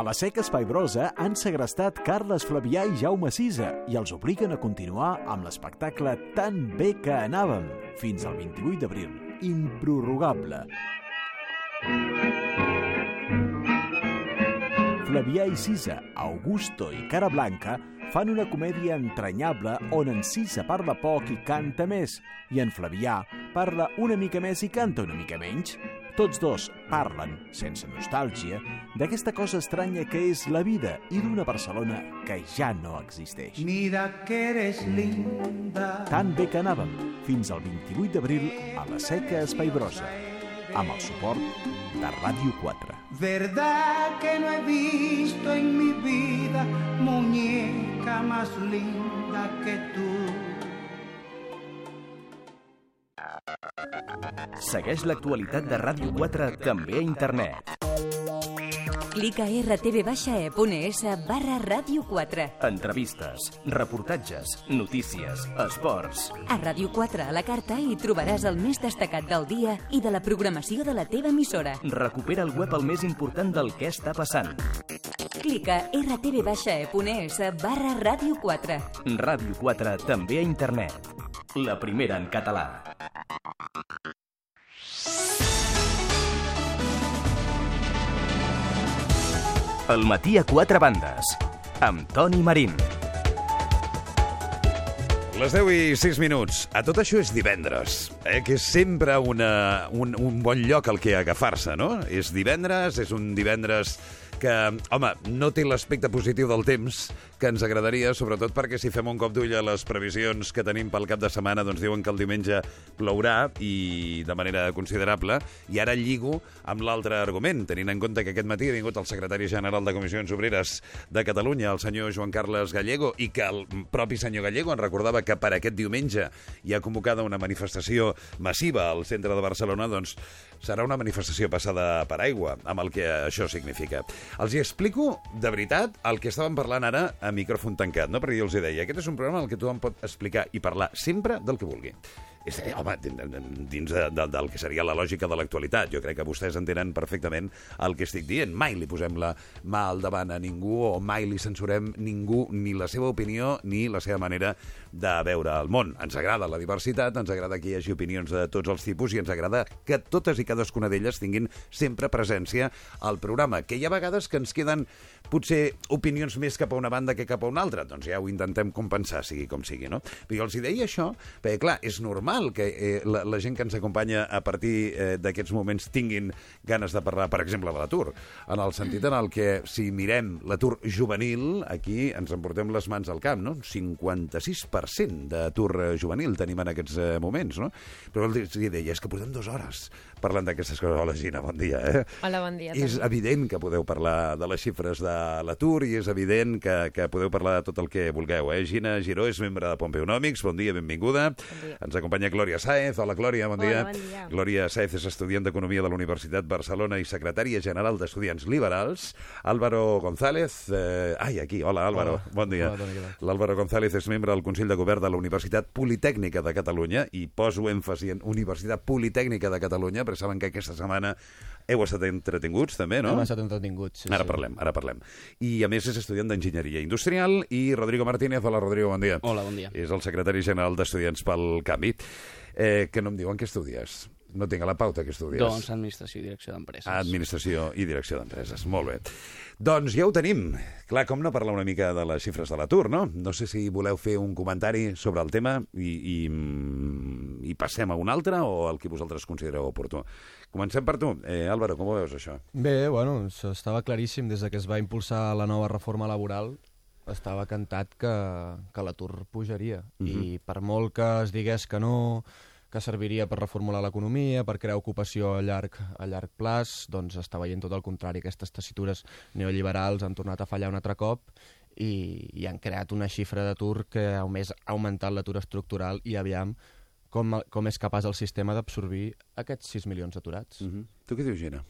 A la seca espaibrosa han segrestat Carles Flavià i Jaume Sisa i els obliguen a continuar amb l'espectacle Tan bé que anàvem fins al 28 d'abril. Improrrogable. Flavià i Sisa, Augusto i Cara Blanca fan una comèdia entranyable on en Sisa parla poc i canta més, i en Flavià parla una mica més i canta una mica menys. Tots dos parlen, sense nostàlgia, d'aquesta cosa estranya que és la vida i d'una Barcelona que ja no existeix. Mira que eres linda. Tan bé que anàvem, fins al 28 d'abril a la Seca Espaibrosa, amb el suport de Ràdio 4. Verdad que no he visto en mi vida muñeca más linda que tú. Segueix l'actualitat de Ràdio 4 també a internet. Clica a rtv-e.es barra ràdio 4. Entrevistes, reportatges, notícies, esports... A Ràdio 4 a la carta hi trobaràs el més destacat del dia i de la programació de la teva emissora. Recupera el web el més important del que està passant. Clica a rtv-e.es barra ràdio 4. Ràdio 4 també a internet. La primera en català. El matí a quatre bandes, amb Toni Marín. Les 10 i 6 minuts. A tot això és divendres, eh? que és sempre una, un, un bon lloc al que agafar-se, no? És divendres, és un divendres que, home, no té l'aspecte positiu del temps que ens agradaria, sobretot perquè si fem un cop d'ull a les previsions que tenim pel cap de setmana, doncs diuen que el diumenge plourà i de manera considerable, i ara lligo amb l'altre argument, tenint en compte que aquest matí ha vingut el secretari general de Comissions Obreres de Catalunya, el senyor Joan Carles Gallego, i que el propi senyor Gallego en recordava que per aquest diumenge hi ha convocada una manifestació massiva al centre de Barcelona, doncs serà una manifestació passada per aigua, amb el que això significa. Els hi explico, de veritat, el que estàvem parlant ara a micròfon tancat, no? perquè jo els hi deia, aquest és un programa en el que tothom pot explicar i parlar sempre del que vulgui. És, eh, home, dins de, de, del que seria la lògica de l'actualitat. Jo crec que vostès entenen perfectament el que estic dient. Mai li posem la mà al davant a ningú o mai li censurem ningú ni la seva opinió ni la seva manera de veure el món. Ens agrada la diversitat, ens agrada que hi hagi opinions de tots els tipus i ens agrada que totes i cadascuna d'elles tinguin sempre presència al programa. Que hi ha vegades que ens queden potser opinions més cap a una banda que cap a una altra. Doncs ja ho intentem compensar, sigui com sigui, no? Però jo els hi deia això, perquè clar, és normal que eh, la, la gent que ens acompanya a partir eh, d'aquests moments tinguin ganes de parlar, per exemple, de l'atur. En el sentit en el que, si mirem l'atur juvenil, aquí ens emportem les mans al camp, no? 56% d'atur eh, juvenil tenim en aquests eh, moments, no? Però els hi deia, és que portem dues hores parlant d'aquestes coses. Hola, Gina, bon dia. Eh? Hola, bon dia. És també. evident que podeu parlar de les xifres de l'atur i és evident que, que podeu parlar de tot el que vulgueu. Eh? Gina Giró és membre de Pompeonòmics. Bon dia, benvinguda. Bon dia. Ens acompanya Glòria Sáez. Hola, Glòria, bon dia. Hola, bon dia. Glòria Sáez és estudiant d'Economia de la Universitat Barcelona i secretària general d'Estudiants Liberals. Álvaro González... Eh... Ai, aquí. Hola, Álvaro. Hola. Bon dia. L'Álvaro González és membre del Consell de Govern de la Universitat Politècnica de Catalunya i poso èmfasi en Universitat Politècnica de Catalunya perquè saben que aquesta setmana heu estat entretinguts també, no? Hem estat entretinguts. Sí, Ara sí. parlem, ara parlem. I a més és estudiant d'Enginyeria Industrial i Rodrigo Martínez. Hola, Rodrigo, bon dia. Hola, bon dia. És el secretari general d'Estudiants pel Canvi. Eh, que no em diuen què estudies. No tinc a la pauta que estudies. Doncs Administració i Direcció d'Empreses. Administració i Direcció d'Empreses. Molt bé. Doncs ja ho tenim. Clar, com no parlar una mica de les xifres de l'atur, no? No sé si voleu fer un comentari sobre el tema i, i, i passem a un altre o el que vosaltres considereu oportú. Comencem per tu. Eh, Álvaro, com ho veus, això? Bé, bueno, això estava claríssim des de que es va impulsar la nova reforma laboral estava cantat que, que l'atur pujaria Mhm. i per molt que es digués que no que serviria per reformular l'economia, per crear ocupació a llarg, a llarg plaç, doncs està veient tot el contrari. Aquestes tessitures neoliberals han tornat a fallar un altre cop i, i han creat una xifra d'atur que a més ha augmentat l'atur estructural i aviam com, com és capaç el sistema d'absorbir aquests 6 milions d'aturats. Mm -hmm. Tu què dius, Gina?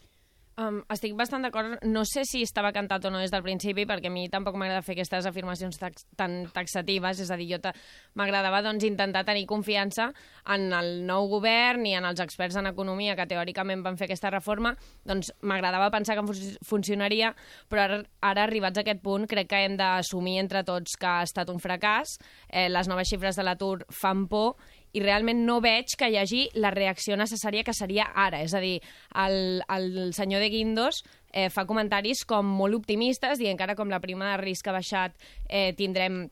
Um, estic bastant d'acord. No sé si estava cantat o no des del principi, perquè a mi tampoc m'agrada fer aquestes afirmacions tax tan taxatives, és a dir, jo m'agradava doncs, intentar tenir confiança en el nou govern i en els experts en economia que teòricament van fer aquesta reforma, doncs m'agradava pensar que fun funcionaria, però ara, ara arribats a aquest punt crec que hem d'assumir entre tots que ha estat un fracàs, eh, les noves xifres de l'atur fan por i realment no veig que hi hagi la reacció necessària que seria ara. És a dir, el, el senyor de Guindos eh, fa comentaris com molt optimistes, dient que ara com la prima de risc ha baixat eh, tindrem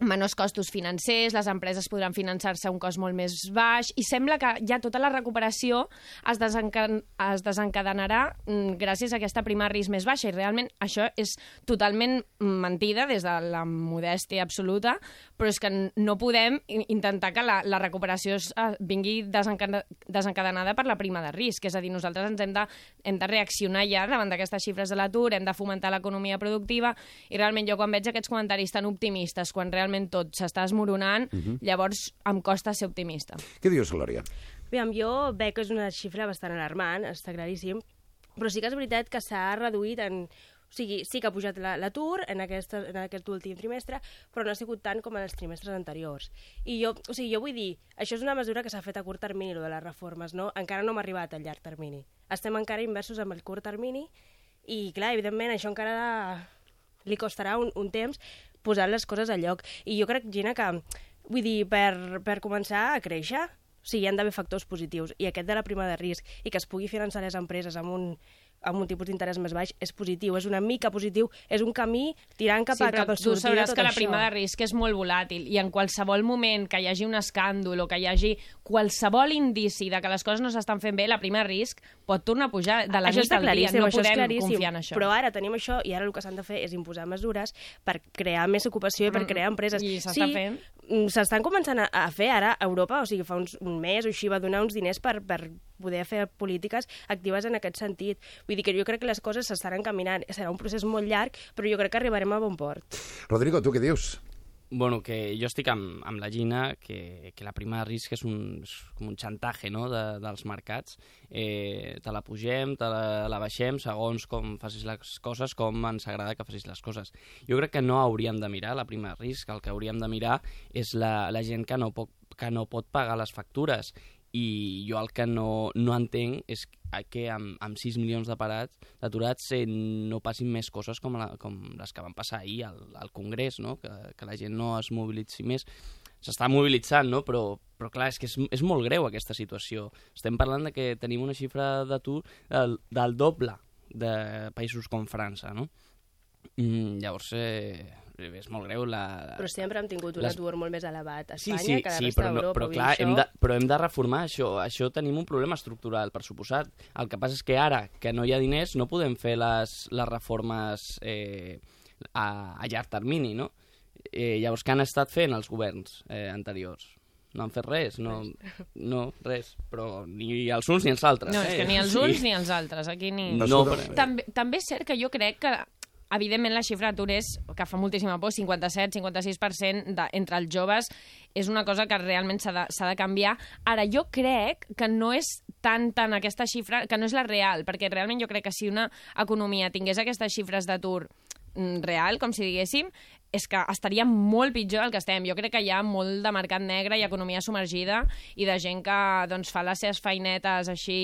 menors costos financers, les empreses podran finançar-se a un cost molt més baix, i sembla que ja tota la recuperació es, desenca es desencadenarà mm, gràcies a aquesta prima risc més baixa, i realment això és totalment mentida des de la modèstia absoluta, però és que no podem intentar que la, la recuperació eh, vingui desencade desencadenada per la prima de risc, és a dir, nosaltres ens hem de, hem de reaccionar ja davant d'aquestes xifres de l'atur, hem de fomentar l'economia productiva, i realment jo quan veig aquests comentaris tan optimistes, quan realment tot s'està esmoronant, llavors em costa ser optimista. Què dius, Glòria? Aviam, jo veig que és una xifra bastant alarmant, està claríssim, però sí que és veritat que s'ha reduït en... O sigui, sí que ha pujat la- l'atur en, aquesta, en aquest últim trimestre, però no ha sigut tant com en els trimestres anteriors. I jo, o sigui, jo vull dir, això és una mesura que s'ha fet a curt termini, lo de les reformes, no? Encara no hem arribat al llarg termini. Estem encara inversos amb el curt termini i, clar, evidentment, això encara li costarà un, un temps posar les coses a lloc. I jo crec, Gina, que, vull dir, per, per començar a créixer, o sigui, hi han d'haver factors positius. I aquest de la prima de risc i que es pugui finançar les empreses amb un, amb un tipus d'interès més baix és positiu, és una mica positiu, és un camí tirant cap, a, cap tu sortir de sabràs que la això. prima de risc és molt volàtil i en qualsevol moment que hi hagi un escàndol o que hi hagi qualsevol indici de que les coses no s'estan fent bé, la prima de risc pot tornar a pujar de la això nit al dia. No podem confiar en això. Però ara tenim això i ara el que s'han de fer és imposar mesures per crear més ocupació i per Mm, crear empreses. i s'està sí, fent. mm, S'estan començant a, a fer ara a Europa, o sigui, fa uns, un mes o així va donar uns diners per, per poder fer polítiques actives en aquest sentit. Vull dir que jo crec que les coses s'estan encaminant. Serà un procés molt llarg, però jo crec que arribarem a bon port. Rodrigo, tu què dius? Bueno, que jo estic amb, amb la Gina, que, que la prima de risc és, un, és com un xantatge no? de, dels mercats. Eh, te la pugem, te la, la baixem, segons com facis les coses, com ens agrada que facis les coses. Jo crec que no hauríem de mirar la prima de risc, el que hauríem de mirar és la, la gent que no, pot, que no pot pagar les factures. I jo el que no, no entenc és que amb, amb 6 milions de parats d'aturats eh, no passin més coses com, la, com les que van passar ahir al, al Congrés, no? que, que la gent no es mobilitzi més. S'està mobilitzant, no? però, però clar, és que és, és molt greu aquesta situació. Estem parlant de que tenim una xifra d'atur del, del doble de països com França, no? Mm, llavors, eh, és molt greu la... Però sempre hem tingut un Les- atur molt més elevat a Sí, Espanya sí, que a la sí, resta però, no, d'Europa. però clar, això- hem de, però hem de reformar això. Això tenim un problema estructural, per suposat. El que passa és que ara, que no hi ha diners, no podem fer les, les reformes eh, a, a llarg termini, no? Eh, llavors, què han estat fent els governs eh, anteriors? No han fet res, no, no, res, però ni els uns ni els altres. No, és eh? que ni els Sí. uns ni els altres. Aquí ni... No, No, però- També, també és cert que jo crec que evidentment la xifra d'atur és, que fa moltíssima por, 57-56% de, entre els joves, és una cosa que realment s'ha de, de canviar. Ara, jo crec que no és tant, tant aquesta xifra, que no és la real, perquè realment jo crec que si una economia tingués aquestes xifres d'atur mm, real, com si diguéssim, és que estaria molt pitjor del que estem. Jo crec que hi ha molt de mercat negre i economia submergida i de gent que doncs, fa les seves feinetes així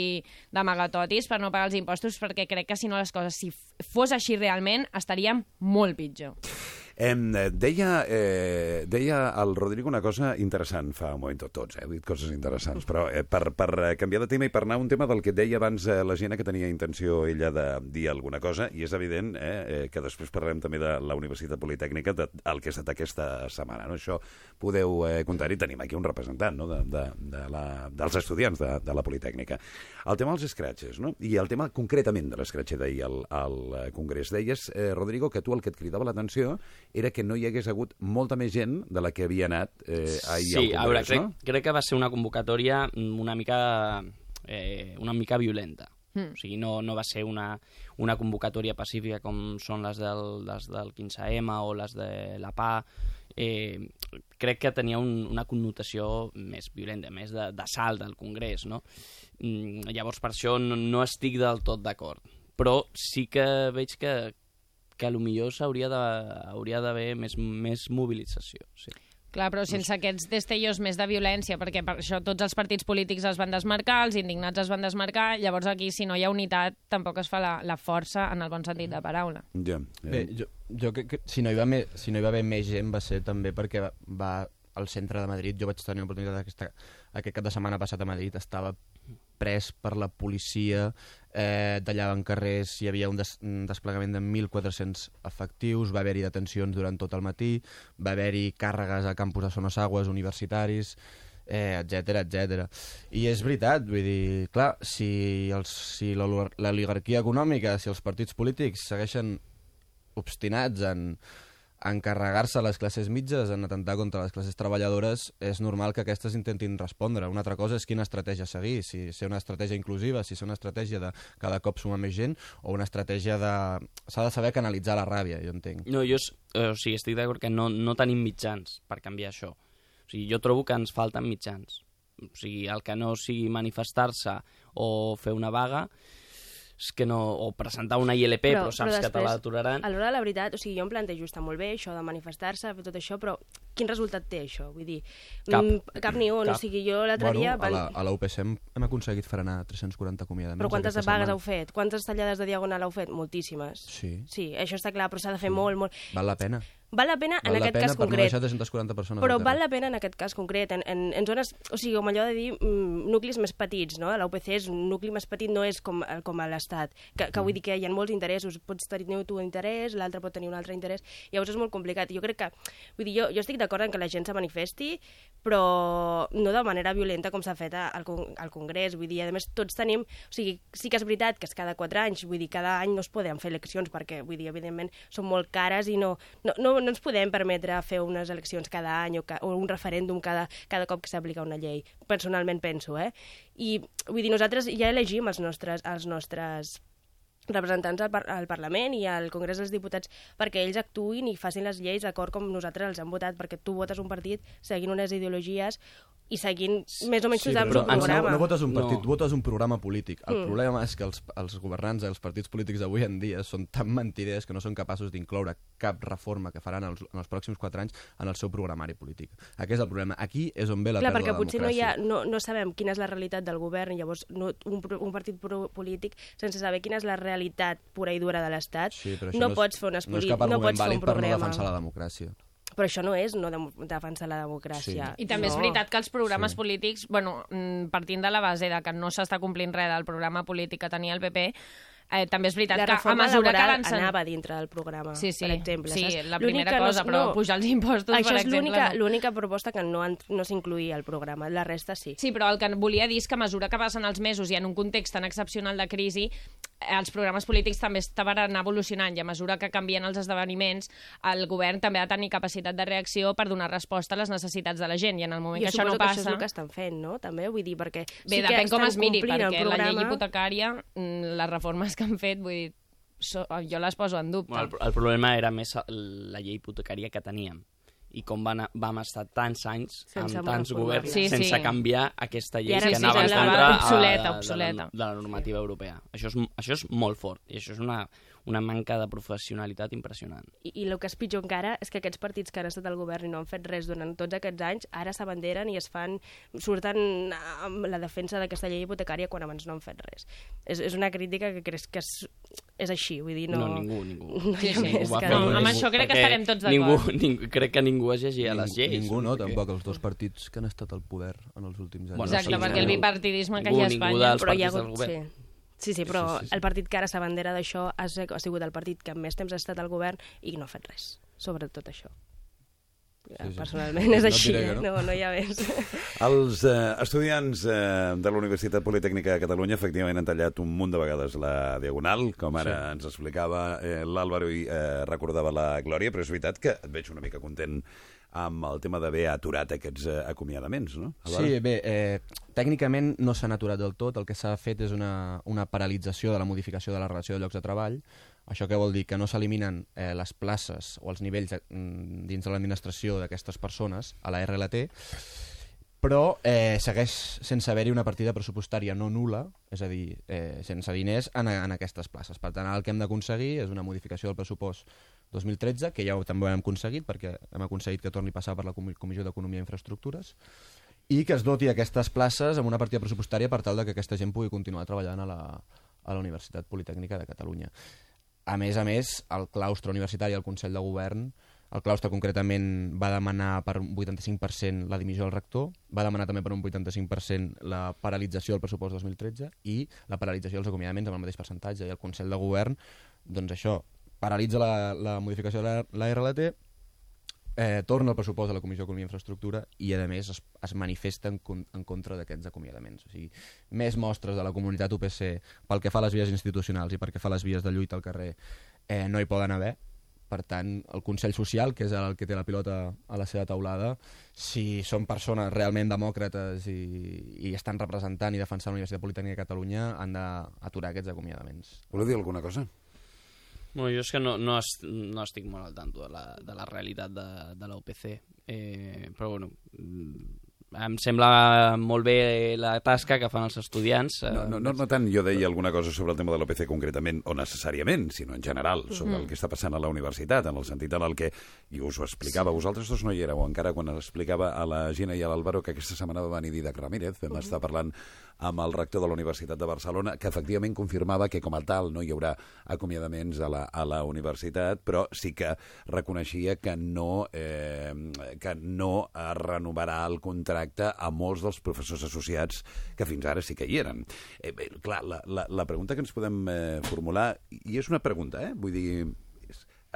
d'amagatotis per no pagar els impostos, perquè crec que si no les coses, si fos així realment, estaríem molt pitjor. Eh, deia, eh, deia el Rodrigo una cosa interessant fa un moment, tot, tots, eh, he dit coses interessants, però eh, per, per eh, canviar de tema i per anar a un tema del que deia abans eh, la Gina, que tenia intenció ella de dir alguna cosa, i és evident eh, eh, que després parlarem també de la Universitat Politècnica, de, el que ha estat aquesta setmana. No? Això podeu eh, comptar-hi, tenim aquí un representant no? de, de, de la, dels estudiants de, de la Politècnica. El tema dels escratxes, no? i el tema concretament de l'escratxe d'ahir al, al eh, Congrés. Deies, eh, Rodrigo, que tu el que et cridava l'atenció era que no hi hagués hagut molta més gent de la que havia anat eh, ahir sí, al a veure, Congrés, crec, no? crec que va ser una convocatòria una mica, eh, una mica violenta. Mm. O sigui, no, no va ser una, una convocatòria pacífica com són les del, les del 15M o les de la PA. Eh, crec que tenia un, una connotació més violenta, més de- d'assalt del Congrés, no? Mm, llavors, per això no, no estic del tot d'acord. però sí que veig que, que a lo millor s'hauria de, hauria d'haver més, més mobilització. Sí. Clar, però sense aquests destellos més de violència, perquè per això tots els partits polítics es van desmarcar, els indignats es van desmarcar, llavors aquí, si no hi ha unitat, tampoc es fa la, la força en el bon sentit de paraula. Ja, Bé, jo, jo crec que si no, hi va me, si no hi va haver més gent va ser també perquè va, va al centre de Madrid, jo vaig tenir l'oportunitat aquesta, aquest cap de setmana passat a Madrid, estava pres per la policia, eh, tallaven carrers, hi havia un, des, un desplegament de 1.400 efectius, va haver-hi detencions durant tot el matí, va haver-hi càrregues a campus de Sonosagües, universitaris, eh, etc etc. I és veritat, vull dir, clar, si, els, si l'oli- l'oligarquia econòmica, si els partits polítics segueixen obstinats en encarregar-se les classes mitges, en atentar contra les classes treballadores, és normal que aquestes intentin respondre. Una altra cosa és quina estratègia seguir, si ser una estratègia inclusiva, si ser una estratègia de cada cop sumar més gent, o una estratègia de... S'ha de saber canalitzar la ràbia, jo entenc. No, jo eh, o sigui, estic d'acord que no, no tenim mitjans per canviar això. O sigui, jo trobo que ens falten mitjans. O sigui, el que no sigui manifestar-se o fer una vaga, que no, o presentar una ILP, però, però saps que te l'aturaran. A l'hora de la veritat, o sigui, jo em plantejo, està molt bé això de manifestar-se, fer tot això, però quin resultat té això? Vull dir, Cap. mm, cap ni un. Cap. O sigui, jo l'altre dia... a la, a la UPC hem, hem aconseguit frenar 340 acomiadaments Però quantes vagues setmana. heu fet? Quantes tallades de diagonal heu fet? Moltíssimes. Sí. Sí, això està clar, però s'ha de fer molt, molt... Val la pena. Val la pena en Val la aquest pena cas per no concret. deixar 340 persones Però al val la pena en aquest cas concret, en, en, en zones, o sigui, com allò de dir mm, nuclis més petits, no? La UPC és un nucli més petit, no és com, com a l'Estat, que, que vull dir que hi ha molts interessos, pots tenir tu un interès, l'altre pot tenir un altre interès, llavors és molt complicat. Jo crec que, vull dir, jo, jo estic d'acord en que la gent se manifesti, però no de manera violenta com s'ha fet al, con- al Congrés, vull dir, a més tots tenim, o sigui, sí que és veritat que és cada quatre anys, vull dir, cada any no es poden fer eleccions perquè, vull dir, evidentment són molt cares i no, no, no, no ens podem permetre fer unes eleccions cada any o, ca, o un referèndum cada, cada cop que s'aplica una llei. Personalment penso, eh? I, vull dir, nosaltres ja elegim els nostres, els nostres representants al, par al Parlament i al Congrés dels Diputats perquè ells actuïn i facin les lleis d'acord com nosaltres els hem votat, perquè tu votes un partit seguint unes ideologies i seguint més o menys Sí, però un no, programa. no votes un No. partit, votes un programa polític. El Mm. problema és que els, els governants, els partits polítics d'avui en dia són tan mentiders que no són capaços d'incloure cap reforma que faran els, en els pròxims quatre anys en el seu programari polític. Aquest és el problema. Aquí és on ve la Clar, pèrdua perquè de potser no, hi democràcia. ha, no, no sabem quina és la realitat del govern i llavors no, un, un partit polític sense saber quina és la realitat pura i dura de l'Estat Sí, no, és- pots fer unes no és polí- cap no argument pots fer un per no programa. defensar la democràcia. Però això no és no dem defensar la democràcia. I també no. és veritat que els programes sí. polítics, bueno, mm, partint de la base de que no s'està complint res del programa polític que tenia el PP, eh, també és veritat La que a mesura que avancen... anava dintre del programa, Sí, sí, per exemple. sí, saps? la primera cosa, però pujar els impostos, Això per és exemple, l'única no. l'única proposta que no, no s'incluïa al programa, la resta sí. Sí, però el que volia dir és que a mesura que passen els mesos i en un context tan excepcional de crisi, eh, els programes polítics també estaven evolucionant i a mesura que canvien els esdeveniments, el govern també ha de tenir capacitat de reacció per donar resposta a les necessitats de la gent i en el moment Jo que això no suposo que això és passa... el que estan fent, no? També, vull dir, perquè Bé, sí que depèn com es miri, perquè la llei programa. hipotecària, mm, les reformes que han fet, vull dir, so, jo les poso en dubte. Bueno, el, el problema era més la llei hipotecària que teníem i com van, vam estar tants anys Sense amb tants governs Sí, sense sí. canviar aquesta llei ara que sí, anava en semblava contra obsoleta, eh, obsoleta. De, la, de la normativa europea. Això és, això és molt fort i això és una, una manca de professionalitat impressionant. I, I el que és pitjor encara és que aquests partits que han estat al govern i no han fet res durant tots aquests anys, ara s'abanderen i es fan, surten amb la defensa d'aquesta llei hipotecària quan abans no han fet res. És, és una crítica que crec que és, és així, vull dir, no... No, ningú, ningú. No Sí, sí. va que fer No, amb ningú, això crec que estarem tots ningú, d'acord. ningú, crec que ningú es llegia les lleis. Ningú no, perquè- tampoc, els dos partits que han estat al poder en els últims anys. Bueno, Exacte, sí, perquè el ningú- bipartidisme que ningú- hi ha a ningú Espanya... dels però hi ha partits del hagut... govern. Sí. Sí, sí, però Sí, sí, sí, el partit que ara s'abandera d'això ha, ha sigut el partit que més temps ha estat al govern i no ha fet res sobre tot això. Sí, sí. Personalment No és et així, diré eh? no. no, no hi ha més. Els eh, estudiants eh, de la Universitat Politècnica de Catalunya efectivament han tallat un munt de vegades la Diagonal, com ara sí. ens explicava eh, l'Àlvaro i eh, recordava la Glòria, però és veritat que et veig una mica content amb el tema d'haver aturat aquests eh, acomiadaments, no? Álvaro? Sí, bé, eh, tècnicament no s'han aturat del tot, el que s'ha fet és una, una paralització de la modificació de la relació de llocs de treball. Això què vol dir? Que no s'eliminen eh, les places o els nivells de, mm, dins de l'administració d'aquestes persones a la RLT, però eh, segueix sense haver-hi una partida pressupostària no nula, és a dir, eh, sense diners en, en aquestes places. Per tant, el que hem d'aconseguir és una modificació del pressupost 2013, que ja ho, també ho hem aconseguit, perquè hem aconseguit que torni a passar per la Comi- Comissió d'Economia i Infraestructures, i que es doti aquestes places amb una partida pressupostària per tal de que aquesta gent pugui continuar treballant a la, a la Universitat Politècnica de Catalunya. A més a més, el claustre universitari, el Consell de Govern, el claustre concretament va demanar per un 85% la dimissió del rector, va demanar també per un 85% la paralització del pressupost 2013 i la paralització dels acomiadaments amb el mateix percentatge. I el Consell de Govern, doncs això, paralitza la, la modificació de la, la RLT, eh, torna el pressupost de la Comissió d'Economia i Infraestructura i, a més, es, es manifesta en, con- en contra d'aquests acomiadaments. O sigui, més mostres de la comunitat UPC pel que fa a les vies institucionals i pel que fa a les vies de lluita al carrer eh, no hi poden haver. Per tant, el Consell Social, que és el que té la pilota a la seva taulada, si són persones realment demòcrates i, i estan representant i defensant la Universitat Politècnica de Catalunya, han d'aturar aquests acomiadaments. Voleu dir alguna cosa? Bueno, jo és que no, no, es, no estic molt al tanto de la, de la realitat de, de la UPC, eh, però bueno, mm, em sembla molt bé la tasca que fan els estudiants. eh, No, no, no, no tant. Jo deia alguna cosa sobre el tema de l'OPC concretament, o necessàriament, sinó en general, sobre el que està passant a la universitat, en el sentit en el que, i us ho explicava, vosaltres dos no hi éreu encara quan explicava a la Gina i a l'Àlvaro que aquesta setmana va venir Didac Ramírez, vam estar parlant amb el rector de la Universitat de Barcelona, que efectivament confirmava que com a tal no hi haurà acomiadaments a la, a la universitat, però sí que reconeixia que no, eh, que no es renovarà el contracte a molts dels professors associats que fins ara sí que hi eren. Eh, bé, clar, la, la, la pregunta que ens podem eh, formular, i és una pregunta, eh? vull dir,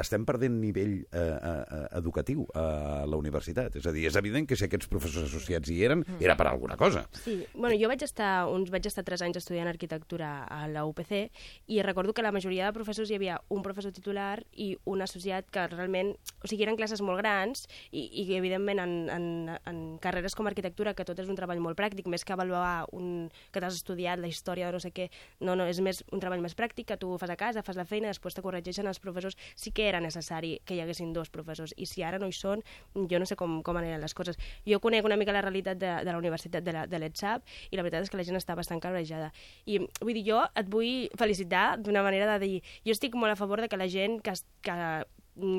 estem perdent nivell eh, eh, educatiu a la universitat. És a dir, és evident que si aquests professors associats hi eren, era per alguna cosa. Sí, bueno, jo vaig estar, uns, vaig estar tres anys estudiant arquitectura a la UPC i recordo que la majoria de professors hi havia un professor titular i un associat que realment, o sigui, eren classes molt grans i, i evidentment en, en, en carreres com arquitectura, que tot és un treball molt pràctic, més que avaluar un, que t'has estudiat la història de no sé què, no, no, és més un treball més pràctic, que tu fas a casa, fas la feina, després te corregeixen els professors, sí que era necessari que hi haguessin dos professors, i si ara no hi són, jo no sé com, com aniran les coses. Jo conec una mica la realitat de, de la universitat de l'ETSAP, i la veritat és que la gent està bastant cabrejada. I vull dir, jo et vull felicitar d'una manera de dir, jo estic molt a favor de que la gent que, que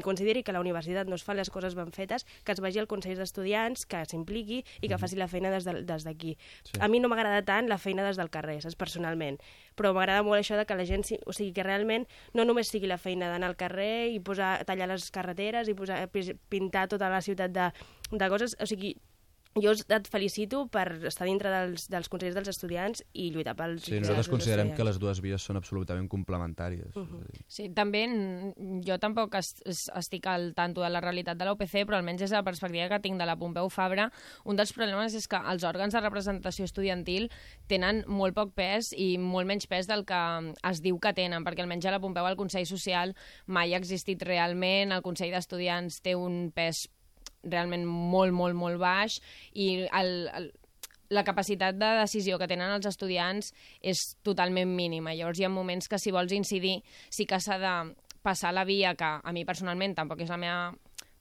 consideri que la universitat no es fa les coses ben fetes, que es vagi al Consell d'Estudiants, que s'impliqui i que faci la feina des de- des d'aquí. Sí. A mi no m'agrada tant la feina des del carrer, saps, personalment, però m'agrada molt això de que la gent, o sigui, que realment no només sigui la feina d'anar al carrer i posar, tallar les carreteres i posar, pintar tota la ciutat de, de coses, o sigui, jo et felicito per estar dintre dels, dels consells dels estudiants i lluitar pels Sí, nosaltres dels considerem que les dues vies són absolutament complementàries. Uh -huh. Sí, també jo tampoc es, es, estic al tanto de la realitat de la UPC, però almenys des de la perspectiva que tinc de la Pompeu Fabra, un dels problemes és que els òrgans de representació estudiantil tenen molt poc pes i molt menys pes del que es diu que tenen, perquè almenys a la Pompeu el Consell Social mai ha existit realment, el Consell d'Estudiants té un pes realment molt, molt, molt baix i el, el, la capacitat de decisió que tenen els estudiants és totalment mínima. Llavors hi ha moments que si vols incidir sí que s'ha de passar la via que a mi personalment tampoc és la meva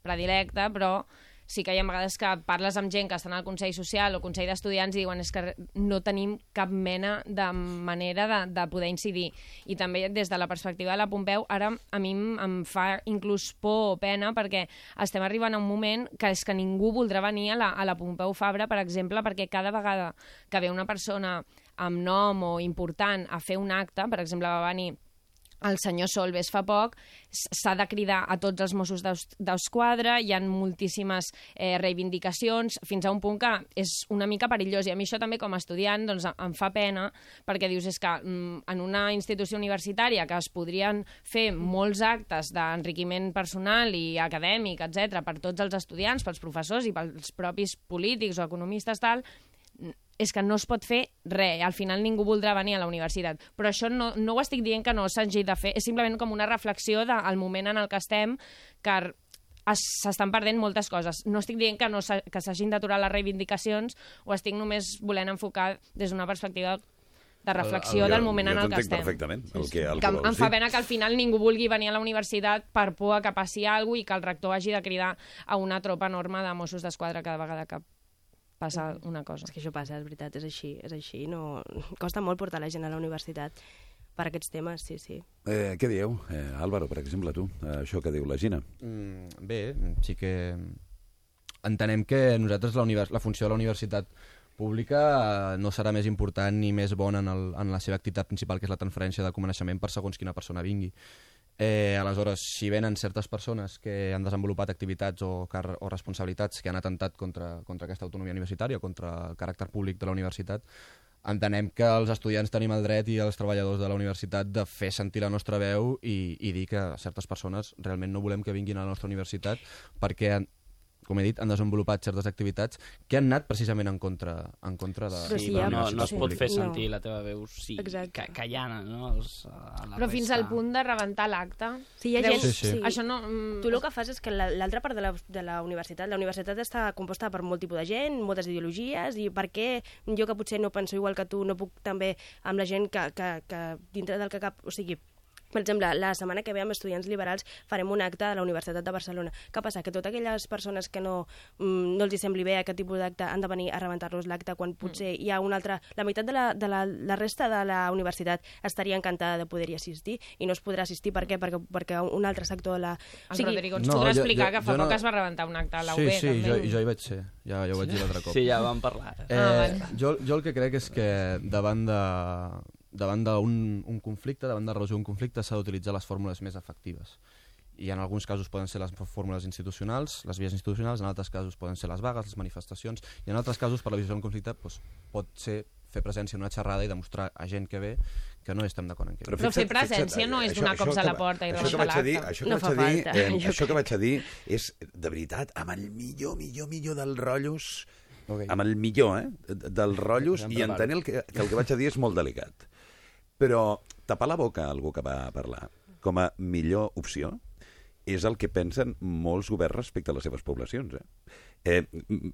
predilecta, però sí que hi ha vegades que parles amb gent que estan al Consell Social o Consell d'Estudiants i diuen és que no tenim cap mena de manera de, de poder incidir. I també des de la perspectiva de la Pompeu, ara a mi em, fa inclús por o pena perquè estem arribant a un moment que és que ningú voldrà venir a la, a la Pompeu Fabra, per exemple, perquè cada vegada que ve una persona amb nom o important a fer un acte, per exemple, va venir el senyor Solves fa poc, s'ha de cridar a tots els Mossos d'Esquadra, hi ha moltíssimes eh, reivindicacions, fins a un punt que és una mica perillós. I a mi això també com a estudiant doncs, em fa pena, perquè dius és que mm, en una institució universitària que es podrien fer molts actes d'enriquiment personal i acadèmic, etc per tots els estudiants, pels professors i pels propis polítics o economistes, tal, és que no es pot fer res, al final ningú voldrà venir a la universitat. Però això no, no ho estic dient que no s'hagi de fer, és simplement com una reflexió del moment en el que estem, que es- s'estan perdent moltes coses. No estic dient que no que s'hagin d'aturar les reivindicacions, o estic només volent enfocar des d'una perspectiva de reflexió Jo- del moment en jo el que estem. perfectament el que, el Que vols em fa pena que al final ningú vulgui venir a la universitat per por a que passi alguna i que el rector hagi de cridar a una tropa enorme de Mossos d'Esquadra cada vegada que passa una cosa. És que això passa, és veritat, és així, és així. No... Costa molt portar la gent a la universitat per aquests temes, sí, sí. Eh, què dieu, eh, Álvaro, per exemple, tu, eh, això que diu la Gina? Mm, bé, sí que entenem que nosaltres la, univers la funció de la universitat pública eh, no serà més important ni més bona en, el, en la seva activitat principal, que és la transferència de coneixement per segons quina persona vingui. Eh, aleshores, si venen certes persones que han desenvolupat activitats o, o responsabilitats que han atentat contra, contra aquesta autonomia universitària o contra el caràcter públic de la universitat, entenem que els estudiants tenim el dret i els treballadors de la universitat de fer sentir la nostra veu i, i dir que certes persones realment no volem que vinguin a la nostra universitat perquè com he dit, han desenvolupat certes activitats que han anat precisament en contra, en contra de... Sí, sí, però no, no es sí. pot fer No. sentir la teva veu sí, Exacte. ca callana, no? Els, a la Però fins resta. al punt de rebentar l'acte. Sí, hi ha gent... Sí, sí. Això no... mm, Tu el que fas és que la- l'altra part de la, de la universitat, la universitat està composta per molt tipus de gent, moltes ideologies, i per què jo que potser no penso igual que tu no puc també amb la gent que, que, que dintre del que cap... O sigui, per exemple, la setmana que ve amb estudiants liberals farem un acte a la Universitat de Barcelona. Què passa? Que totes aquelles persones que no, mm, no els hi sembli bé aquest tipus d'acte han de venir a rebentar-los l'acte quan potser hi ha una altra... La meitat de la, de la, la resta de la universitat estaria encantada de poder-hi assistir i no es podrà assistir. Per què? Perquè, perquè un altre sector de la... El Rodrigo ens No, podrà jo- explicar jo- que fa no- poc es va rebentar un acte a la sí, UB, sí, també. jo, jo hi vaig ser, ja, ja ho vaig dir l'altre cop. Sí, ja vam parlar. Eh, Ah, vale. jo, jo el que crec és que davant de davant d'un un conflicte, davant de resoldre un conflicte, s'ha d'utilitzar les fórmules més efectives. I en alguns casos poden ser les fórmules institucionals, les vies institucionals, en altres casos poden ser les vagues, les manifestacions, i en altres casos, per la visió d'un conflicte, doncs, pot ser fer presència en una xerrada i demostrar a gent que ve que no estem d'acord en què. Però fer presència no és donar cops a la porta i això que rebentar vaig a dir, l'acte. Això que, No vaig a dir, falta, eh, jo això que vaig a dir és, de veritat, amb el millor, millor, millor dels rotllos, Ok. amb el millor, eh, de- dels rotllos, i entenent el que, que el que vaig a dir és molt delicat. Però tapar la boca a algú que va a parlar com a millor opció és el que pensen molts governs respecte a les seves poblacions. Eh? Eh, m-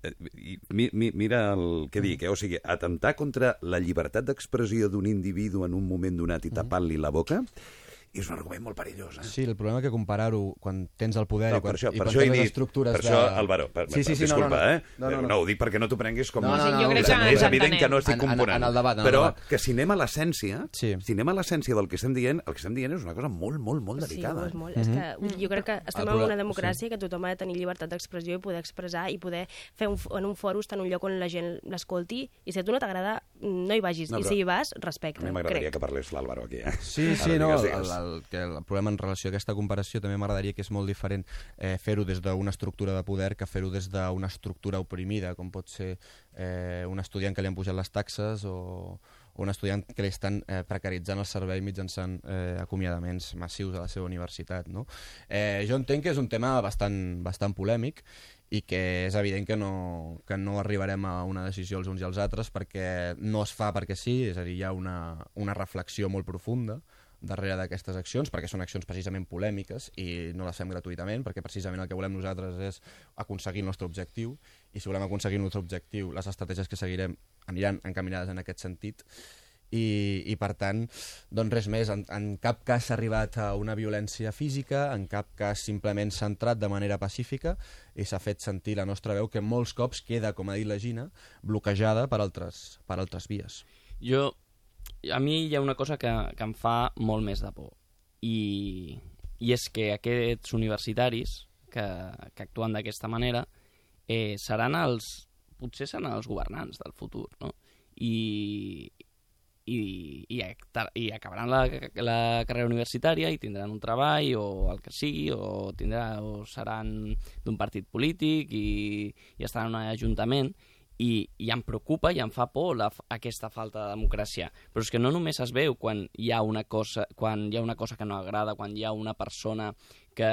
mi, mi, mira el que dic, eh? o sigui, atemptar contra la llibertat d'expressió d'un individu en un moment donat i tapant-li la boca és un argument molt perillós. Eh? Sí, el problema que comparar-ho quan tens el poder No, i quan, per això, i per quan això he tens les estructures per de... això, Álvaro, per, sí, sí, sí, disculpa, no, no, no. eh? No, no, no. no, ho dic perquè no t'ho prenguis com... No, no, no, jo crec és, que és evident que no estic En- en- component. en el debat, en el però debat. que si anem a l'essència, Sí. si anem a l'essència del que estem dient, el que estem dient és una cosa molt, molt, molt Sí, delicada. ho és molt. És que jo crec que estem en una democràcia que tothom ha de tenir llibertat d'expressió i poder expressar i poder fer un, en un fòrum estar en un lloc on la gent l'escolti i si a tu no t'agrada, no hi vagis. No, I si hi vas, A respecte. mi m'agradaria que parlés l'Álvaro aquí, eh? Sí, sí, no, el, que el problema en relació a aquesta comparació també m'agradaria que és molt diferent eh, fer-ho des d'una estructura de poder que fer-ho des d'una estructura oprimida, com pot ser eh, un estudiant que li han pujat les taxes o, o un estudiant que li estan eh, precaritzant el servei mitjançant eh, acomiadaments massius a la seva universitat. No? Eh, jo entenc que és un tema bastant, bastant polèmic i que és evident que no, que no arribarem a una decisió els uns i els altres perquè no es fa perquè sí, és a dir, hi ha una, una reflexió molt profunda darrere d'aquestes accions, perquè són accions precisament polèmiques i no les fem gratuïtament, perquè precisament el que volem nosaltres és aconseguir el nostre objectiu, i si volem aconseguir el nostre objectiu, les estratègies que seguirem aniran encaminades en aquest sentit, i, i per tant, doncs res més, en, en cap cas s'ha arribat a una violència física, en cap cas simplement s'ha entrat de manera pacífica i s'ha fet sentir la nostra veu que molts cops queda, com ha dit la Gina, bloquejada per altres, per altres vies. Jo, a mi hi ha una cosa que, que em fa molt més de por i, i és que aquests universitaris que, que actuen d'aquesta manera eh, seran els, potser seran els governants del futur, no? I, i, i, i acabaran la, la carrera universitària i tindran un treball o el que sigui o, tindrà, o seran d'un partit polític i, i estaran en un ajuntament i, i em preocupa i em fa por la, aquesta falta de democràcia. Però és que no només es veu quan hi ha una cosa, quan hi ha una cosa que no agrada, quan hi ha una persona que,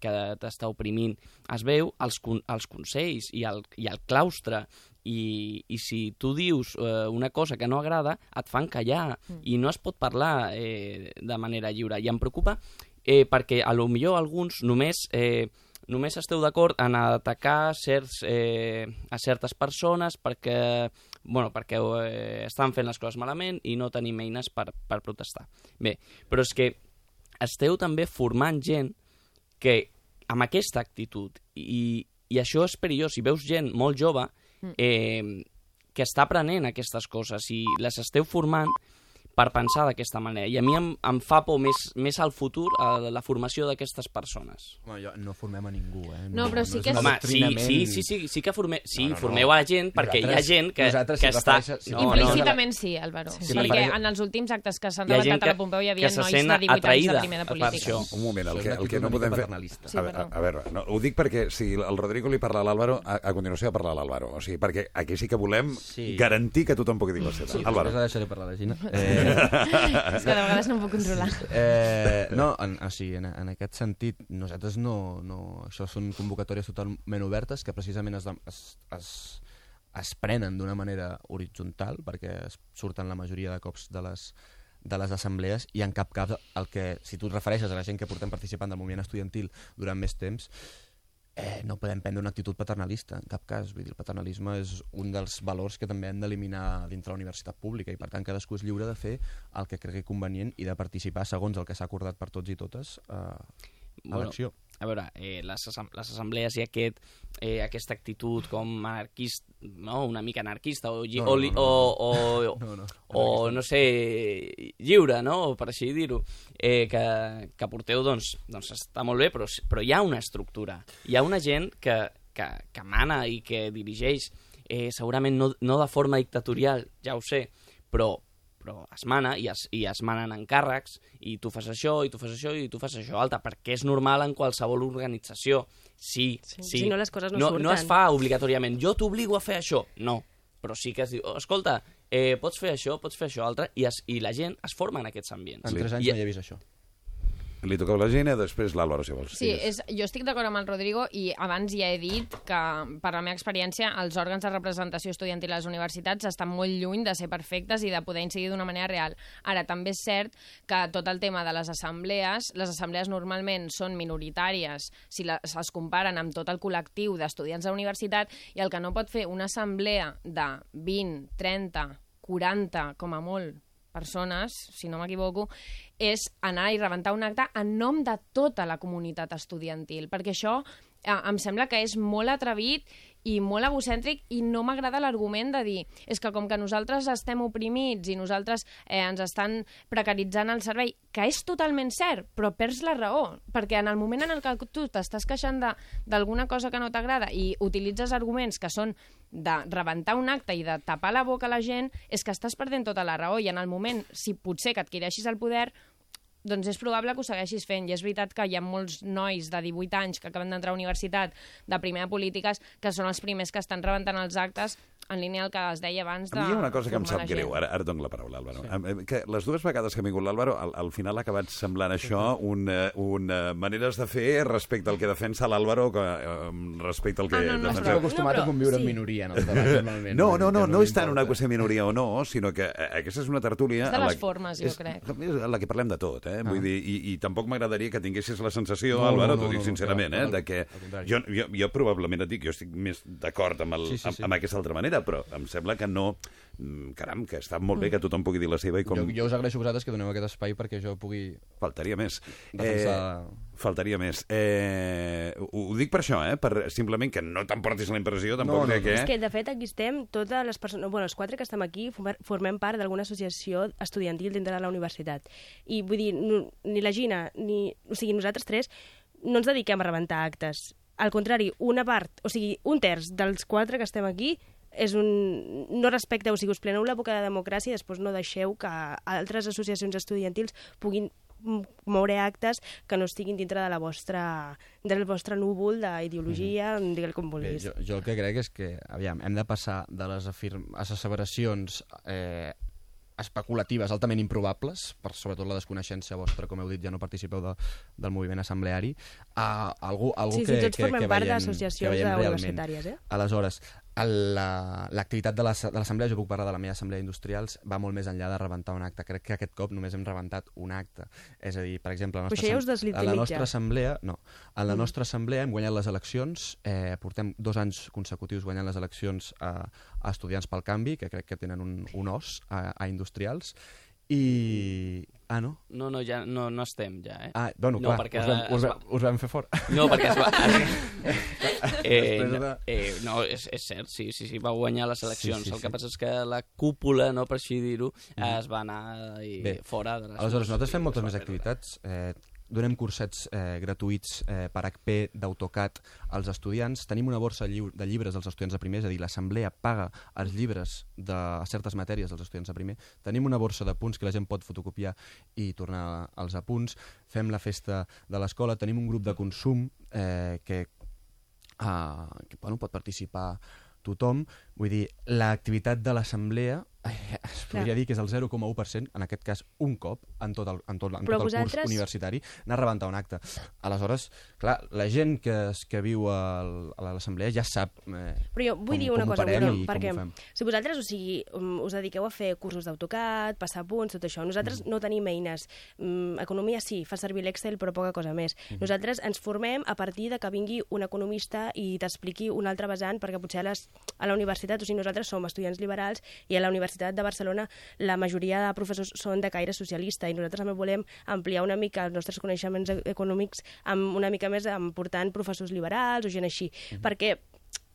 que t'està oprimint, es veu als, con- als consells i al, i al claustre i, i si tu dius eh, una cosa que no agrada, et fan callar mm. i no es pot parlar eh, de manera lliure. I em preocupa eh, perquè a lo millor alguns només... Eh, només esteu d'acord en atacar certs, eh, a certes persones perquè, bueno, perquè eh, estan fent les coses malament i no tenim eines per, per protestar. Bé, però és que esteu també formant gent que amb aquesta actitud i, i això és perillós. Si veus gent molt jove eh, que està aprenent aquestes coses i les esteu formant per pensar d'aquesta manera. I a mi em, em fa por més, més al futur a la formació d'aquestes persones. Home, jo, no formem a ningú, eh? No, però sí que un és- Home, sí, sí, sí, sí, sí que forme, sí, No, no, no. formeu a la gent perquè hi ha gent que, nosaltres, que si està... si no, no, Implícitament sí, Álvaro. Sí, Sí, sí, perquè en els últims actes que s'han levantat a la que- Pompeu hi que havia se nois de 18 anys de primera política. Un moment, el que, el que no podem fer... Sí, a, veure, perdó. a veure, no, ho dic perquè si el Rodrigo li parla a l'Àlvaro, a, a continuació parlar a l'Àlvaro. O sigui, perquè aquí sí que volem Sí. garantir que tothom pugui dir la seva. Sí, Álvaro. després la deixaré parlar, la Gina. Eh, És que de vegades no em puc controlar. Eh, no, en, o sigui, en, en aquest sentit, nosaltres no, no... Això són convocatòries totalment obertes que precisament es, es, es, es prenen d'una manera horitzontal perquè es surten la majoria de cops de les, de les assemblees i en cap cas el que, si tu et refereixes a la gent que portem participant del moviment estudiantil durant més temps, eh, no podem prendre una actitud paternalista, en cap cas. Vull dir, el paternalisme és un dels valors que també hem d'eliminar dintre la universitat pública i, per tant, cadascú és lliure de fer el que cregui convenient i de participar segons el que s'ha acordat per tots i totes eh, a Bueno, l'acció. A veure, eh, les, les assemblees i aquest, eh, aquesta actitud com anarquista, no? una mica anarquista, o, No, no, o, no, no. o, o, No, no. o no sé, lliure, no? per així dir-ho, eh, que, que porteu, doncs, doncs està molt bé, però, però hi ha una estructura. Hi ha una gent que, que, que mana i que dirigeix, eh, segurament no, no de forma dictatorial, ja ho sé, però, però es mana i es, i es manen encàrrecs i tu fas això, i tu fas això, i tu fas això altre, perquè és normal en qualsevol organització. Sí, sí. Si no, les coses no no, surten. no es fa obligatòriament, jo t'obligo a fer això. No, però sí que es diu, oh, escolta, eh, pots fer això, pots fer això altre, i, es, i la gent es forma en aquests ambients. En tres anys I, no hi he vist això. Li tocava la Gina, després l'Àlvaro, si vols. Sí, és, jo estic d'acord amb el Rodrigo i abans ja he dit que, per la meva experiència, els òrgans de representació estudiantil a les universitats estan molt lluny de ser perfectes i de poder incidir d'una manera real. Ara, també és cert que tot el tema de les assemblees, les assemblees normalment són minoritàries si les, es comparen amb tot el col·lectiu d'estudiants de la universitat i el que no pot fer una assemblea de 20, 30, 40, com a molt, persones, si no m'equivoco, és anar i rebentar un acte en nom de tota la comunitat estudiantil, perquè això eh, em sembla que és molt atrevit i molt egocèntric i no m'agrada l'argument de dir és que com que nosaltres estem oprimits i nosaltres eh, ens estan precaritzant el servei, que és totalment cert, però perds la raó, perquè en el moment en el que tu t'estàs queixant d'alguna cosa que no t'agrada i utilitzes arguments que són de rebentar un acte i de tapar la boca a la gent, és que estàs perdent tota la raó i en el moment, si potser que adquireixis el poder, doncs és probable que ho segueixis fent. I és veritat que hi ha molts nois de 18 anys que acaben d'entrar a universitat de primer de polítiques que són els primers que estan rebentant els actes en línia al que es deia abans de A mi hi ha una cosa que em sap la greu, gent. ara, ara dono la paraula, Álvaro. Sí. Que les dues vegades que ha vingut l'Álvaro, al, al final ha acabat semblant això una, una maneres de fer respecte al que defensa l'Álvaro que, eh, respecte al que Ah, no, no, defensa... però- acostumat No, a però- conviure sí. en minoria en els debats, normalment. No, no, no, Que no és tant una qüestió de minoria o no, sinó que eh, aquesta és una tertúlia... És de la les que- formes, jo és, crec. És la que parlem de tot, eh? Vull Ah. dir, i, i tampoc m'agradaria que tinguessis la sensació, No, Álvaro, no, t'ho no, dic no, sincerament, clar, eh? De que jo, jo, jo probablement et dic, jo estic més d'acord amb, el, Sí, sí, amb, sí. amb aquesta altra manera, però em sembla que no... mm, Caram, que està molt bé que tothom pugui dir la seva i com... Jo, jo us agraeixo a vosaltres que doneu aquest espai perquè jo pugui Faltaria més. defensar... Eh, faltaria més. Eh, ho, ho dic per això, eh? Per, simplement que no t'emportis la impressió tampoc No, no, de no. que... És que, de fet, aquí estem, totes les persones... Bueno, els quatre que estem aquí formem- formem part d'alguna associació estudiantil dintre de la universitat. I vull dir, no, ni la Gina, ni... O sigui, nosaltres tres no ens dediquem a rebentar actes. Al contrari, una part, o sigui, un terç dels quatre que estem aquí és un... no respecteu, o sigui, us pleneu la boca de democràcia i després no deixeu que altres associacions estudiantils puguin moure actes que no estiguin dintre de la vostra, del vostre núvol d'ideologia, mm -hmm. digueu com Bé, vulguis. jo, jo el que crec és que, aviam, hem de passar de les, afirm... les asseveracions eh, especulatives altament improbables, per sobretot la desconeixença vostra, com heu dit, ja no participeu de, del moviment assembleari, a algú, algú Sí, que, sí, que, que part veiem, que veiem realment. eh? Aleshores, el- la- l'activitat de l'as- de l'assemblea, jo puc parlar de la meva assemblea d'industrials, va molt més enllà de rebentar un acte. Crec que aquest cop només hem rebentat un acte. És a dir, per exemple, a la nostra, ja us a la nostra assemblea, no, en la Mm. nostra assemblea hem guanyat les eleccions, eh, portem dos anys consecutius guanyant les eleccions a, a estudiants pel canvi, que crec que tenen un, un os a, a industrials, I... Ah, no? No, no, ja no, no estem, ja, eh? Ah, bueno, no, clar, perquè us, vam, us, vam, us vam fer fora. No, perquè es va... eh, no, eh, no és, és cert, sí, sí, sí, va guanyar les eleccions. Sí, sí, El que sí. passa és que la cúpula, no per així dir-ho, es va anar i Bé, fora de les... Aleshores, nosaltres fem moltes es va més activitats. Eh, donem cursets eh, gratuïts eh, per HP d'AutoCAD als estudiants. Tenim una borsa de llibres dels estudiants de primer, és a dir, l'assemblea paga els llibres de certes matèries dels estudiants de primer. Tenim una borsa de punts que la gent pot fotocopiar i tornar als apunts. Fem la festa de l'escola. Tenim un grup de consum eh, que, uh, que bueno, pot participar tothom. Vull dir, l'activitat de l'assemblea eh, es podria Clar. dir que és el 0,1%, en aquest cas un cop, en tot el, en tot, en Però tot el vosaltres- curs universitari, anar a rebentar un acte. Aleshores, clar, la gent que, que viu al, a l'assemblea ja sap eh, Però jo vull com, dir una com cosa, Bruno, i perquè si vosaltres o sigui, um, us dediqueu a fer cursos d'AutoCAD, passar punts, tot això, nosaltres no tenim eines. Mm, economia sí, fa servir l'Excel, però poca cosa més. Nosaltres ens formem a partir de que vingui un economista i t'expliqui un altre vessant, perquè potser a, les, a la universitat, o sigui, nosaltres som estudiants liberals i a la Universitat de Barcelona la majoria de professors són de caire socialista i nosaltres també volem ampliar una mica els nostres coneixements e- econòmics amb una mica més amb portant professors liberals o gent així, perquè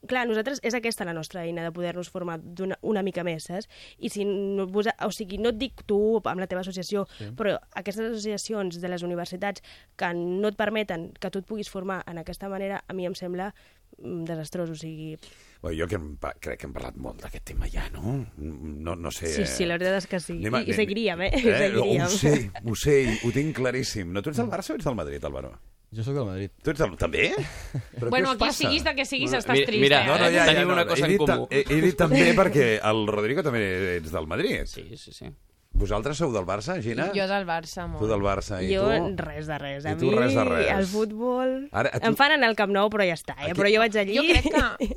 clar, nosaltres és aquesta la nostra eina de poder-nos formar una, una mica més, saps? I si no, vos, o sigui, no et dic tu amb la teva associació, sí. però aquestes associacions de les universitats que no et permeten que tu et puguis formar en aquesta manera, a mi em sembla mm, desastrós, o sigui... Bueno, jo que crec que hem parlat molt d'aquest tema ja, no? No, no sé... Sí, sí, la veritat és que sí. Anem a- I, i seguiríem, eh? I eh? seguiríem. Ho sé, ho sé, ho tinc claríssim. No, tu ets del Barça o ets del Madrid, Álvaro? Jo sóc del Madrid. Tu ets del... També? Però Bueno, aquí passa? siguis de que siguis, estàs mi- trist, mira, eh? No, no, ja, ja, Tenim no, una no. cosa he en dit, comú. He, he dit també perquè el Rodrigo també ets del Madrid. Sí, sí, sí. Vosaltres sou del Barça, Gina? Jo del Barça, molt. Tu del Barça i jo, tu? res de res. I A tu mi, res de res. el futbol... Ara, tu- Em fan anar al Camp Nou, però ja està, eh? Aquí- Però jo vaig allí... Jo crec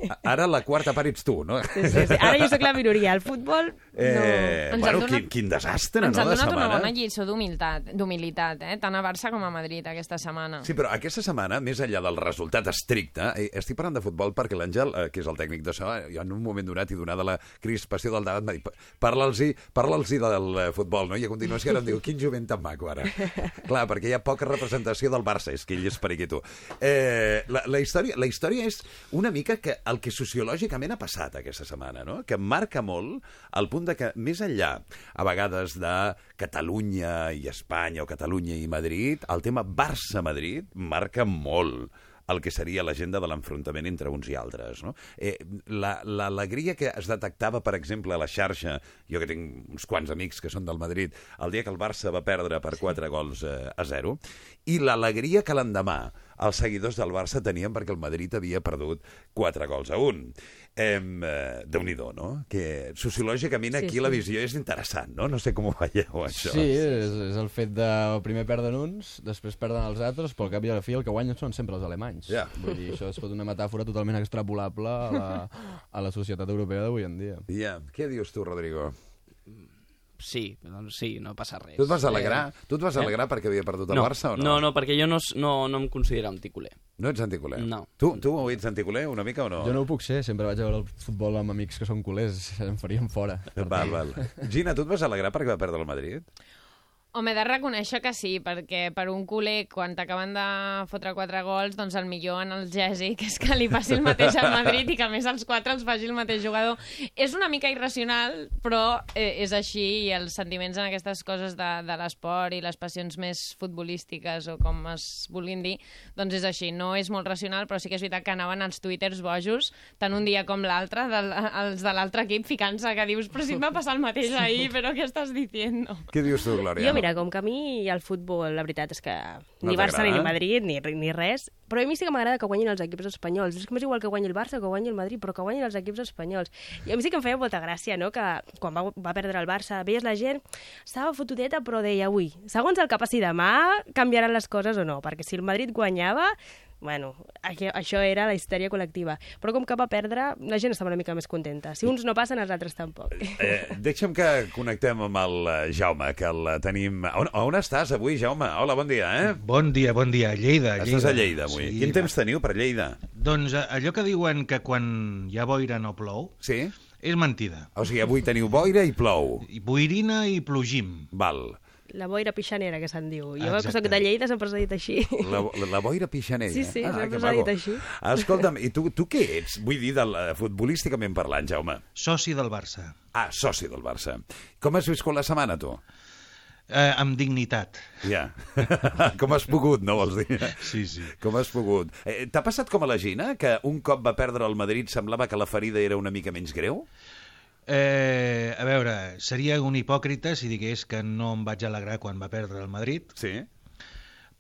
que... Ara la quarta part ets tu, no? Sí, sí, sí. Ara jo sóc la minoria. El futbol, Eh, Ens han bueno, donat- quin, quin desastre, Ens no, de donat una setmana? bona lliçó d'humilitat, d'humilitat, eh? tant a Barça com a Madrid aquesta setmana. Sí, però aquesta setmana, més enllà del resultat estricte, eh, estic parlant de futbol perquè l'Àngel, eh, que és el tècnic de so, eh, jo en un moment donat i donada la crispació del debat, m'ha dit, parla'ls-hi parla del eh, futbol, no? I a continuació ara em diu, quin jovent tan maco, ara. Clar, perquè hi ha poca representació del Barça, és que ell és periquito. Eh, la, la, història, la història és una mica que el que sociològicament ha passat aquesta setmana, no? que marca molt al punt de que, més enllà, a vegades, de Catalunya i Espanya o Catalunya i Madrid, el tema Barça-Madrid marca molt el que seria l'agenda de l'enfrontament entre uns i altres. No? Eh, la- L'alegria que es detectava, per exemple, a la xarxa, jo que tinc uns quants amics que són del Madrid, el dia que el Barça va perdre per 4 gols eh, a 0, i l'alegria que l'endemà els seguidors del Barça tenien perquè el Madrid havia perdut 4 gols a 1. Eh, eh, Déu-n'hi-do, no? Que sociològicament Sí, aquí sí. la visió és interessant, no? No sé com ho veieu, això. Sí, és, és el fet de primer perden uns, després perden els altres, però al cap i a la fi el que guanyen són sempre els alemanys. Ja. Vull dir, això és tot una metàfora totalment extrapolable a la, a la societat europea d'avui en dia. Ja. Què dius tu, Rodrigo? Sí, doncs sí, no passa res. Tu et vas alegrar, Eh, tu et vas eh? alegrar perquè havia perdut el no, Barça o no? No, no, perquè jo no, no, no em considero anticuler. No ets anticuler? No. Tu, tu ets anticuler una mica o no? Jo no ho puc ser, sempre vaig a veure el futbol amb amics que són culers, em farien fora. Val, val. Gina, tu et vas alegrar perquè va perdre el Madrid? Home, he de reconèixer que sí, perquè per un culer, quan t'acaben de fotre quatre gols, doncs el millor analgèsic és que li passi el mateix al Madrid i que a més els quatre els faci el mateix jugador. És una mica irracional, però eh, és així i els sentiments en aquestes coses de, de l'esport i les passions més futbolístiques o com es vulguin dir, doncs és així. No és molt racional, però sí que és veritat que anaven els twitters bojos, tant un dia com l'altre, els de l'altre equip, ficant-se que dius, però si em va passar el mateix ahir, però què estàs diciendo? Què dius tu, Glòria? Jo, mira, com que a mi el futbol, la veritat és que No ni Barça ni? Madrid ni, ni res, però a mi sí que m'agrada que guanyin els equips espanyols. És que m'és igual que guanyi el Barça que guanyi el Madrid, però que guanyin els equips espanyols. I a mi sí que em feia molta gràcia, no?, que quan va, va perdre el Barça, veies la gent, estava fotudeta, però deia, ui, segons el que passi demà, canviaran les coses o no, perquè si el Madrid guanyava, bueno, això era la histèria col·lectiva. Però com que va perdre, la gent estava una mica més contenta. Si uns no passen, els altres tampoc. Eh, deixa'm que connectem amb el eh, Jaume, que el tenim... On, on estàs avui, Jaume? Hola, bon dia, eh? Bon dia, bon dia. Lleida, Lleida. Estàs a Lleida, avui. Quin temps teniu per Lleida? Doncs eh, allò que diuen que quan hi ha boira no plou, Sí? És mentida. O sigui, avui teniu boira i plou. I boirina i plogim. Val. La boira pixanera, que se'n diu. Jo, Exacte. que soc de Lleida, sempre s'ha dit així. La, la, la boira pixanella. Sí, sí, ah, sempre s'ha dit així. Escolta'm, i tu, tu què ets? Vull dir, del, eh, futbolísticament parlant, Jaume. Soci del Barça. Ah, soci del Barça. Com has viscut la setmana, tu? Eh, amb dignitat. Ja. com has pogut, no vols dir? Sí, sí. Com has pogut. Eh, T'ha passat com a la Gina, que un cop va perdre el Madrid semblava que la ferida era una mica menys greu? Eh, a veure, seria un hipòcrita si digués que no em vaig alegrar quan va perdre el Madrid, Sí.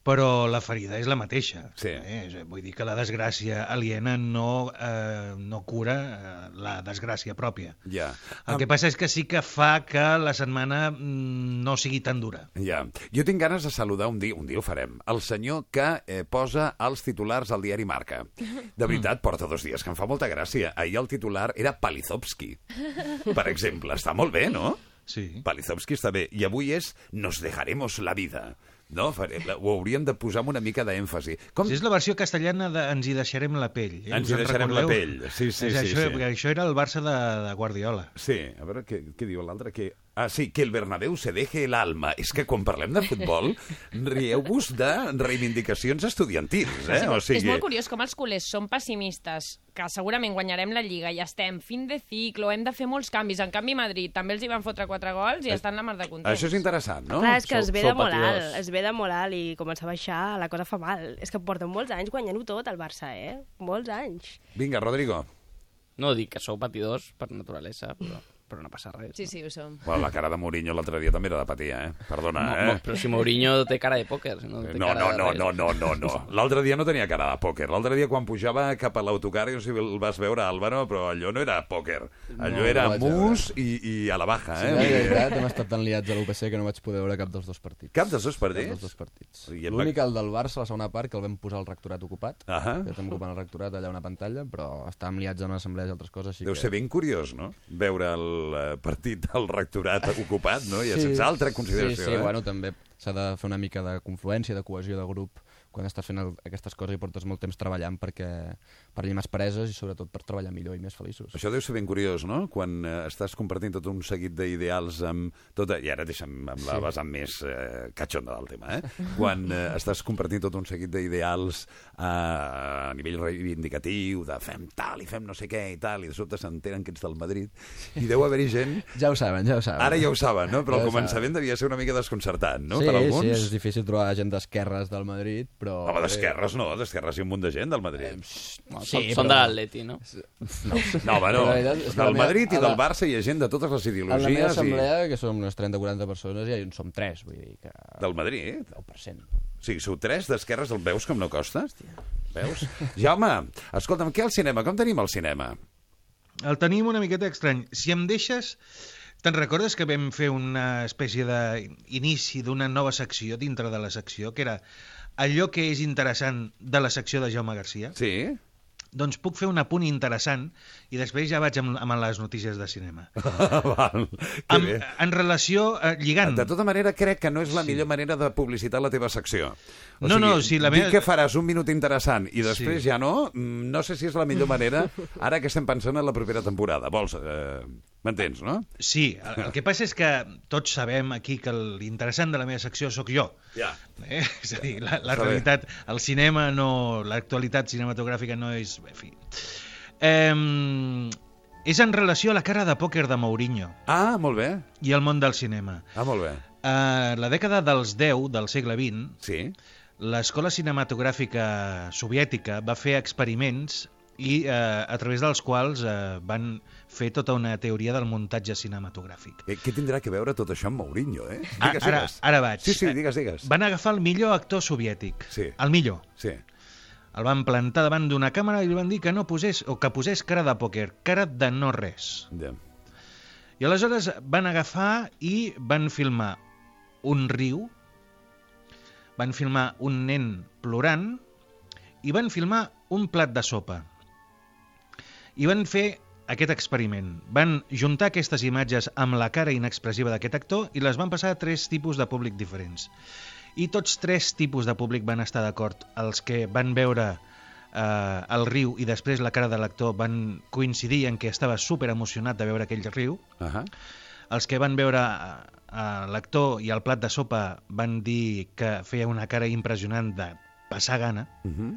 Però la ferida és la mateixa. Sí. Eh? Vull dir que la desgràcia aliena no, eh, no cura eh, la desgràcia pròpia. Ja. El que passa és que sí que fa que la setmana mm, no sigui tan dura. Ja. Jo tinc ganes de saludar un dia, un dia ho farem, el senyor que eh, posa els titulars al diari Marca. De veritat, porta dos dies, que em fa molta gràcia. Ahir el titular era Palizovski, per exemple. Està molt bé, no? Sí. Palizovski està bé. I avui és Nos dejaremos la vida. No? La- Ho hauríem de posar amb una mica d'èmfasi. Com... Sí, és la versió castellana de Ens hi deixarem la pell. Eh? Ens Us hi deixarem la recordeu? pell. Sí, sí, és sí, Això, sí. això era el Barça de, de Guardiola. Sí, a veure què, què diu l'altre. Que... Ah, sí, que el Bernabéu se deje el alma. És que quan parlem de futbol, rieu-vos de reivindicacions estudiantils, eh? O sigui... És molt curiós com els culers són pessimistes, que segurament guanyarem la Lliga, ja estem, fin de ciclo, hem de fer molts canvis. En canvi, Madrid també els hi van fotre quatre gols i estan la mar de contents. Això és interessant, no? Clar, és que es ve de Sou molt patidors. alt, es ve de molt alt i comença a baixar, la cosa fa mal. És que porten molts anys guanyant-ho tot, el Barça, eh? Molts anys. Vinga, Rodrigo. No, dic que sou patidors per naturalesa, però, però no passa res. Sí, sí, ho som. Bueno, la cara de Mourinho l'altre dia també era de patir, eh? Perdona, No, eh? no, però si Mourinho té cara de pòquer. No, té No, cara no, de no, res. no, no, no, no. L'altre dia no tenia cara de pòquer. L'altre dia quan pujava cap a l'autocar, no sé si el vas veure, Álvaro, però allò no era pòquer. Allò No, era no mus i, i a la baja, Sí, eh? la Vull dir- veritat, hem estat tan liats a l'UPC que no vaig poder veure cap dels dos partits. Cap dels dos Cap partits? dels dos partits. L'únic, el del Barça, la segona part, que el vam posar al rectorat ocupat. Ahà. Que estem ocupant el rectorat allà a una pantalla, però estàvem liats en assemblees i altres coses. Així Deu que... ser ben curiós, no? Veure el eh, partit del rectorat ocupat, no? I sense altra consideració, Sí, sí, eh? bueno, també s'ha de fer una mica de confluència, de cohesió de grup quan estàs fent el, aquestes coses i portes molt temps treballant perquè per llimar preses i sobretot per treballar millor i més feliços. Això deu ser ben curiós, no? Quan eh, estàs compartint tot un seguit d'ideals amb tota... I ara deixa'm amb la Sí. vessant més eh, catxonda del tema, eh? Quan eh, estàs compartint tot un seguit d'ideals eh, a nivell reivindicatiu, de fem tal i fem no sé què i tal, i de sobte s'entenen que ets del Madrid, i deu haver-hi gent... Ja ho saben, ja ho saben. Ara ja ho saben, no? Però Ja al començament devia ser una mica desconcertant, no? sí, per alguns. sí, és difícil trobar gent d'esquerres del Madrid, però... Home, d'esquerres no, d'esquerres hi ha un munt de gent del Madrid. No, Sí, són, però- són de l'Atleti, no? No, No, home, no. La veritat és que la Del Madrid i a del Barça hi ha gent de totes les En la meva ideologies. i... assemblea, que som unes 30-40 persones, ja hi en som 3, vull dir que... Del Madrid? 10%. O sigui, sou tres d'esquerres, el veus com no costa? Veus? Jaume, escolta'm, què al cinema? Com tenim el cinema? El tenim una miqueta estrany. Si em deixes... Te'n recordes que vam fer una espècie d'inici d'una nova secció dintre de la secció, que era allò que és interessant de la secció de Jaume Garcia? Sí? Doncs puc fer un apunt interessant i després ja vaig amb, amb les notícies de cinema. Val, bé. en relació, eh, lligant... De tota manera, crec que no és la millor manera de publicitar la teva secció. No, no, si la meva- que faràs un minut interessant i després Sí. ja no, mm, no sé si és la millor manera ara que estem pensant en la propera temporada. Vols... Eh, M'entens, no? Sí, el, el que passa és que tots sabem aquí que l'interessant de la meva secció sóc jo. Ja. Eh? És a dir, la, la Està bé. realitat, el cinema no... L'actualitat cinematogràfica no és... En fi. Eh, és en relació a la cara de pòquer de Mourinho Ah, molt bé. i el món del cinema. Ah, molt bé. A la dècada dels 10 del segle XX, Sí? l'escola cinematogràfica soviètica va fer experiments i eh, a través dels quals eh, van fer tota una teoria del muntatge cinematogràfic. Eh, què tindrà que veure tot això amb Mourinho, eh? Digues, ara, digues. ara vaig. Sí, sí, digues, digues. Van agafar el millor actor soviètic. Sí. El millor. Sí. El van plantar davant d'una càmera i li van dir que no posés, o que posés cara de pòquer, cara de no res. Ja. I aleshores van agafar i van filmar un riu, van filmar un nen plorant i van filmar un plat de sopa. I van fer aquest experiment. Van juntar aquestes imatges amb la cara inexpressiva d'aquest actor i les van passar a tres tipus de públic diferents. I tots tres tipus de públic van estar d'acord. Els que van veure eh, el riu i després la cara de l'actor van coincidir en que estava super emocionat de veure aquell riu. Uh -huh. Els que van veure eh, l'actor i el plat de sopa van dir que feia una cara impressionant de passar gana. Uh -huh.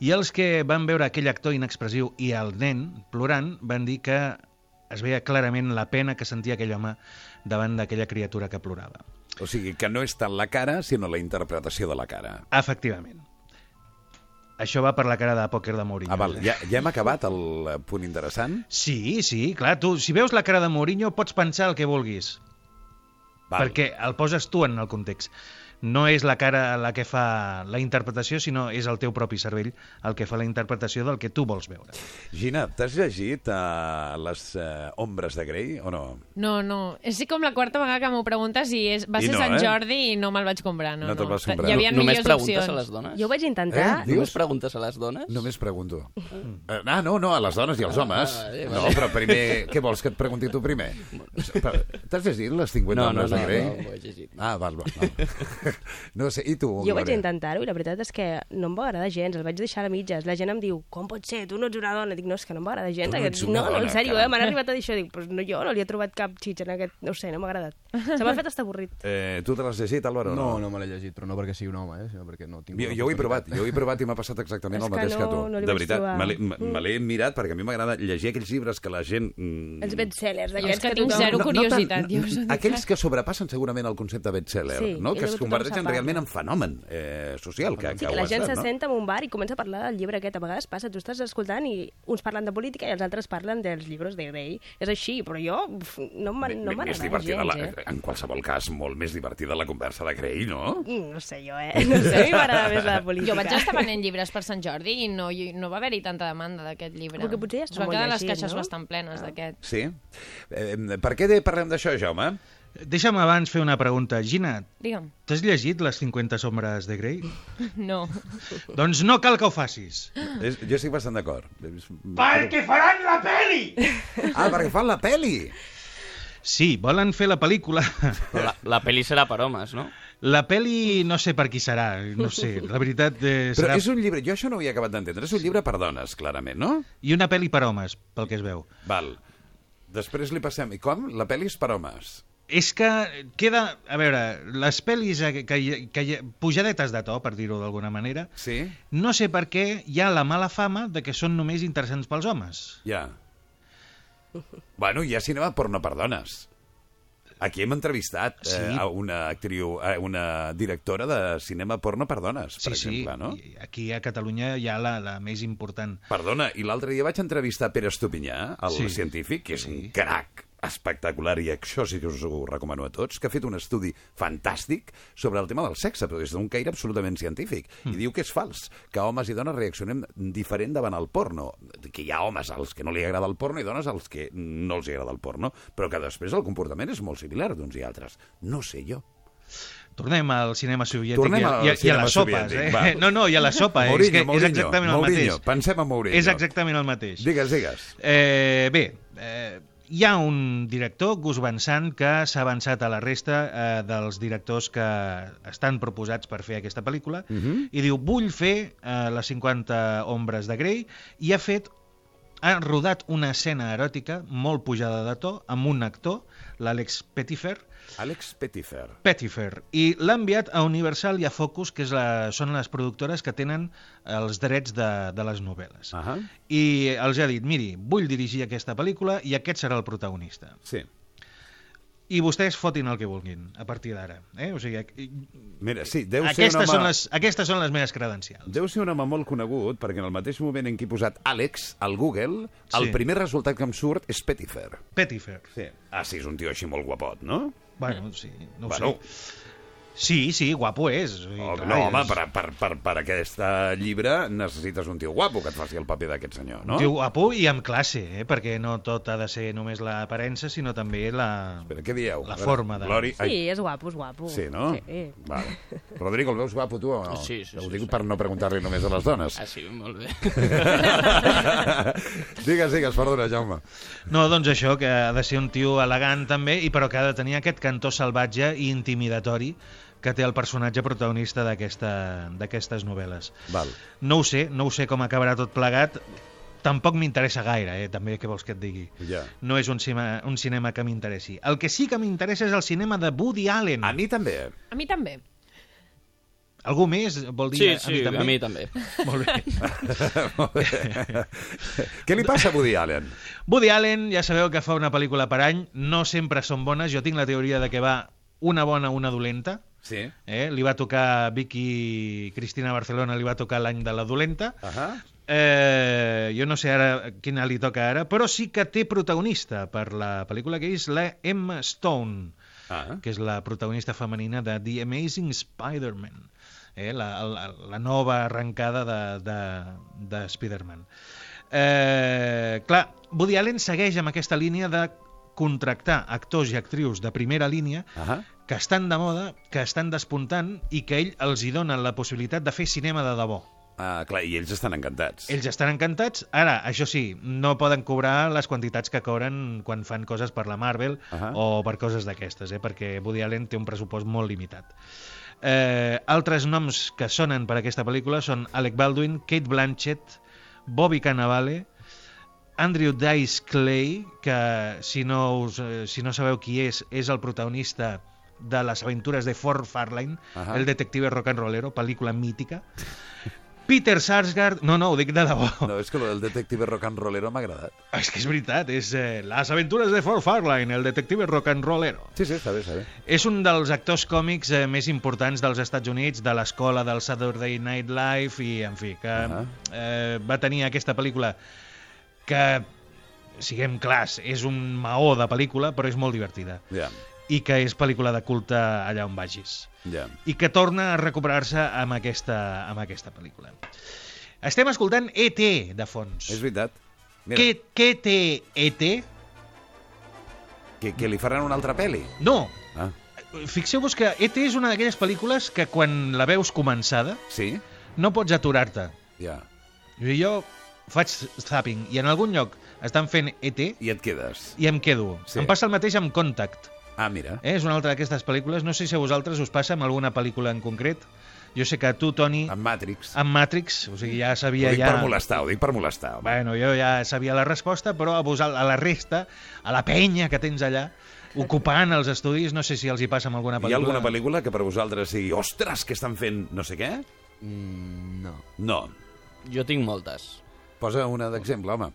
I els que van veure aquell actor inexpressiu i el nen plorant van dir que es veia clarament la pena que sentia aquell home davant d'aquella criatura que plorava. O sigui, que no és tant la cara, sinó la interpretació de la cara. Efectivament. Això va per la cara de pòquer de Mourinho. Ah, val. Ja, ja hem acabat el punt interessant? Sí, sí, clar. Tu, si veus la cara de Mourinho, pots pensar el que vulguis. Val. Perquè el poses tu en el context. No és la cara la que fa la interpretació, sinó és el teu propi cervell el que fa la interpretació del que tu vols veure. Gina, t'has llegit uh, les uh, ombres de Grey o no? No, no. És com la quarta vegada que m'ho preguntes i és, va I ser no, Sant eh? Jordi i no me'l vaig comprar. No, No te'l vas comprar. Hi havia Només millors preguntes opcions. a les dones? Jo ho vaig intentar. Eh? Dius? Només preguntes a les dones? Només pregunto. Uh, ah, no, no, a les dones i als homes. Ah, vale, No, però primer... Què vols que et pregunti tu primer? T'has llegit les 50 No, no, ombres no, de Grey? no, no ho he llegit. Ah, val, val. val. No sé, i tu? Jo vaig Glòria? intentar-ho i la veritat és que no em va agradar gens, el vaig deixar a mitges. La gent em diu, com pot ser, tu no ets una dona? Dic, no, és que no em va agradar gens. Tu no aquest... ets una no, no, en sèrio, eh? m'han arribat a dir això. Dic, pues no, jo no li he trobat cap xitxa en aquest... No ho sé, no m'ha agradat. Se m'ha fet estar avorrit. Eh, tu te l'has llegit, Álvaro? No, no me l'he llegit, però no perquè sigui un home, eh, sinó perquè no tinc... Jo, jo ho he provat, jo ho he provat i m'ha passat exactament És el que mateix que, no- tu. no de vaig veritat, me l'he- Mm. me l'he mirat perquè a mi m'agrada llegir aquells llibres que la gent... mm, Els bestsellers, d'aquests que que, tinc zero no, curiositat, no aquells que sobrepassen segurament el concepte bestseller, Sí, no? que es converteixen realment en fenomen eh, social. Que, Sí, que que la gent estat, se no? senta en un bar i comença a parlar del llibre aquest. A vegades passa, tu estàs escoltant i uns parlen de política i els altres parlen dels llibres de Grey. És així, però jo no m'ha no més divertida, gens, la, eh? en qualsevol cas, molt més divertida la conversa de Grey, no? Mm, No sé jo, eh? No sé, a mi m'agrada més la política. Jo vaig estar venent llibres per Sant Jordi i no, i no va haver-hi tanta demanda d'aquest llibre. Perquè potser ja Es està van molt quedar les llegit, caixes no? bastant plenes d'aquest. Sí. Eh, per què de- parlem d'això, Jaume? Deixa'm abans fer una pregunta. Gina, Digue'm. t'has llegit les 50 sombres de Grey? No. doncs no cal que ho facis. És, jo estic bastant d'acord. Perquè faran la peli! Ah, perquè fan la peli! Sí, volen fer la pel·lícula. Però la, la pel·li serà per homes, no? La peli no sé per qui serà, no sé. La veritat eh, Però serà... és un llibre, jo això no ho havia acabat d'entendre, és un llibre per dones, clarament, no? I una pel·li per homes, pel que es veu. Val. Després li passem... I com? La pel·li és per homes. És que queda... A veure, les pel·lis eh, que, que, hi- pujadetes de to, per dir-ho d'alguna manera, Sí? no sé per què hi ha la mala fama de que són només interessants pels homes. Ja. Bueno, hi ha cinema porno per dones. Aquí hem entrevistat Sí. eh, a una actriu, a una directora de cinema porno per dones, per sí, exemple, no? i aquí a Catalunya hi ha la, la més important. Perdona, i l'altre dia vaig entrevistar Pere Estupinyà, el Sí. científic, que és un crac espectacular, i això sí que us ho recomano a tots, que ha fet un estudi fantàstic sobre el tema del sexe, però des d'un caire absolutament científic. Hmm. I diu que és fals, que homes i dones reaccionem diferent davant el porno. Que hi ha homes als que no li agrada el porno i dones als que no els agrada el porno, però que després el comportament és molt similar d'uns i altres. No sé jo. Tornem al cinema soviètic Tornem i, a, al i, a, i a les sopes. soviètic, Eh? va. No, no, i a la sopa. eh? Mourinho, és, que Mourinho, és exactament Mourinho. el mateix. Pensem en Mourinho. És exactament el mateix. Digues, digues. Eh, bé, eh, hi ha un director, Gus Van Sant, que s'ha avançat a la resta eh, dels directors que estan proposats per fer aquesta pel·lícula Mhm. i diu, vull fer eh, les 50 ombres de Grey i ha fet ha rodat una escena eròtica molt pujada de to amb un actor, l'Àlex Pettifer, Àlex Pettifer. Pettifer, i l'ha enviat a Universal i a Focus, que és la, són les productores que tenen els drets de, de les novel·les. Uh -huh. I els ha dit, miri, vull dirigir aquesta pel·lícula i aquest serà el protagonista. Sí. I vostès fotin el que vulguin, a partir d'ara. Eh? O sigui, Mira, sí, deu ser aquestes, home... són les, aquestes són les meves credencials. Deu ser un home molt conegut, perquè en el mateix moment en què he posat Àlex al Google, el Sí. primer resultat que em surt és Pettifer. Pettifer. Sí. Ah, sí, és un tio així molt guapot, no? Bueno, sí, no Bueno. sé. Sí, sí, guapo és. Oh, clar, no, home, és per, per, per, per aquest llibre necessites un tio guapo que et faci el paper d'aquest senyor, no? Un tio guapo i amb classe, eh? perquè no tot ha de ser només l'aparença, sinó també la, Espera, què dieu? la forma de... Glori... Sí, és guapo, és guapo. Sí, no? Sí. Vale. Rodrigo, el veus guapo tu o no? Sí, sí, Ho sí, dic sí. per no preguntar-li només a les dones. Ah, sí, molt bé. digues, digues, perdona, Jaume. No, doncs això, que ha de ser un tio elegant també, i però que ha de tenir aquest cantó salvatge i intimidatori que té el personatge protagonista d'aquesta- d'aquestes novel·les. Val. No ho sé, no ho sé com acabarà tot plegat. Tampoc m'interessa gaire, eh? també, què vols que et digui? Ja. No és un cinema, un cinema que m'interessi. El que sí que m'interessa és el cinema de Woody Allen. A mi també. A mi també. Algú més vol dir Sí, a mi sí, també? a mi també. Molt bé. Molt bé. Què li passa a Woody Allen? Woody Allen, ja sabeu que fa una pel·lícula per any, no sempre són bones, jo tinc la teoria de que va una bona, una dolenta, Sí. eh? li va tocar Vicky Cristina Barcelona, li va tocar l'any de la dolenta, Uh -huh. eh, jo no sé ara quina li toca ara, però sí que té protagonista per la pel·lícula, que és la Emma Stone, Ah. que és la protagonista femenina de The Amazing Spider-Man, eh? la, la, la nova arrencada de, de, de Spider-Man. Eh, clar, Woody Allen segueix amb aquesta línia de contractar actors i actrius de primera línia Uh -huh. que estan de moda, que estan despuntant i que ell els hi donen la possibilitat de fer cinema de debò. Ah, clar, i ells estan encantats. Ells estan encantats. Ara, això sí, no poden cobrar les quantitats que cobren quan fan coses per la Marvel Ahà. o per coses d'aquestes, eh? perquè Woody Allen té un pressupost molt limitat. Eh, altres noms que sonen per aquesta pel·lícula són Alec Baldwin, Kate Blanchett, Bobby Cannavale, Andrew Dice Clay, que si no, us, eh, si no sabeu qui és, és el protagonista de les aventures de Ford Fairlane, Ahà. el detective rock and rollero, pel·lícula mítica. Peter Sarsgaard... No, no, ho dic de debò. No, és que del detective rock and rollero m'ha agradat. És que és veritat, és eh, Les aventures de Ford Fairlane, el detective rock and rollero. Sí, sí, està bé, està bé. És un dels actors còmics eh, més importants dels Estats Units, de l'escola del Saturday Night Live, i, en fi, que Ahà. eh, va tenir aquesta pel·lícula que, siguem clars, és un maó de pel·lícula, però és molt divertida. Ja, I que és pel·lícula de culte allà on vagis. ja. I que torna a recuperar-se amb aquesta, amb aquesta pel·lícula. Estem escoltant E.T. de fons. És veritat. Mira, Què, què té E.T.? que, que li faran una altra pel·li? No, Ah, Fixeu-vos que E.T. és una d'aquelles pel·lícules que quan la veus començada sí? no pots aturar-te. Ja. I jo faig zapping i en algun lloc estan fent ET I et quedes. i em quedo. Sí. Em passa el mateix amb Contact. Ah, mira. Eh? És una altra d'aquestes pel·lícules. No sé si a vosaltres us passa amb alguna pel·lícula en concret. Jo sé que tu, Toni, Amb Matrix. amb Matrix, o sigui, ja Ho sabia dic ja... per molestar, ho dic per molestar. home. Bueno, jo ja sabia la resposta, però a, vosal, a la resta, a la penya que tens allà, ocupant els estudis, no sé si els hi passa amb alguna Hi ha pel·lícula. alguna pel·lícula que per vosaltres sigui ostres, que estan fent no sé què? Mm, no. No. Jo tinc moltes. Posa una d'exemple, home.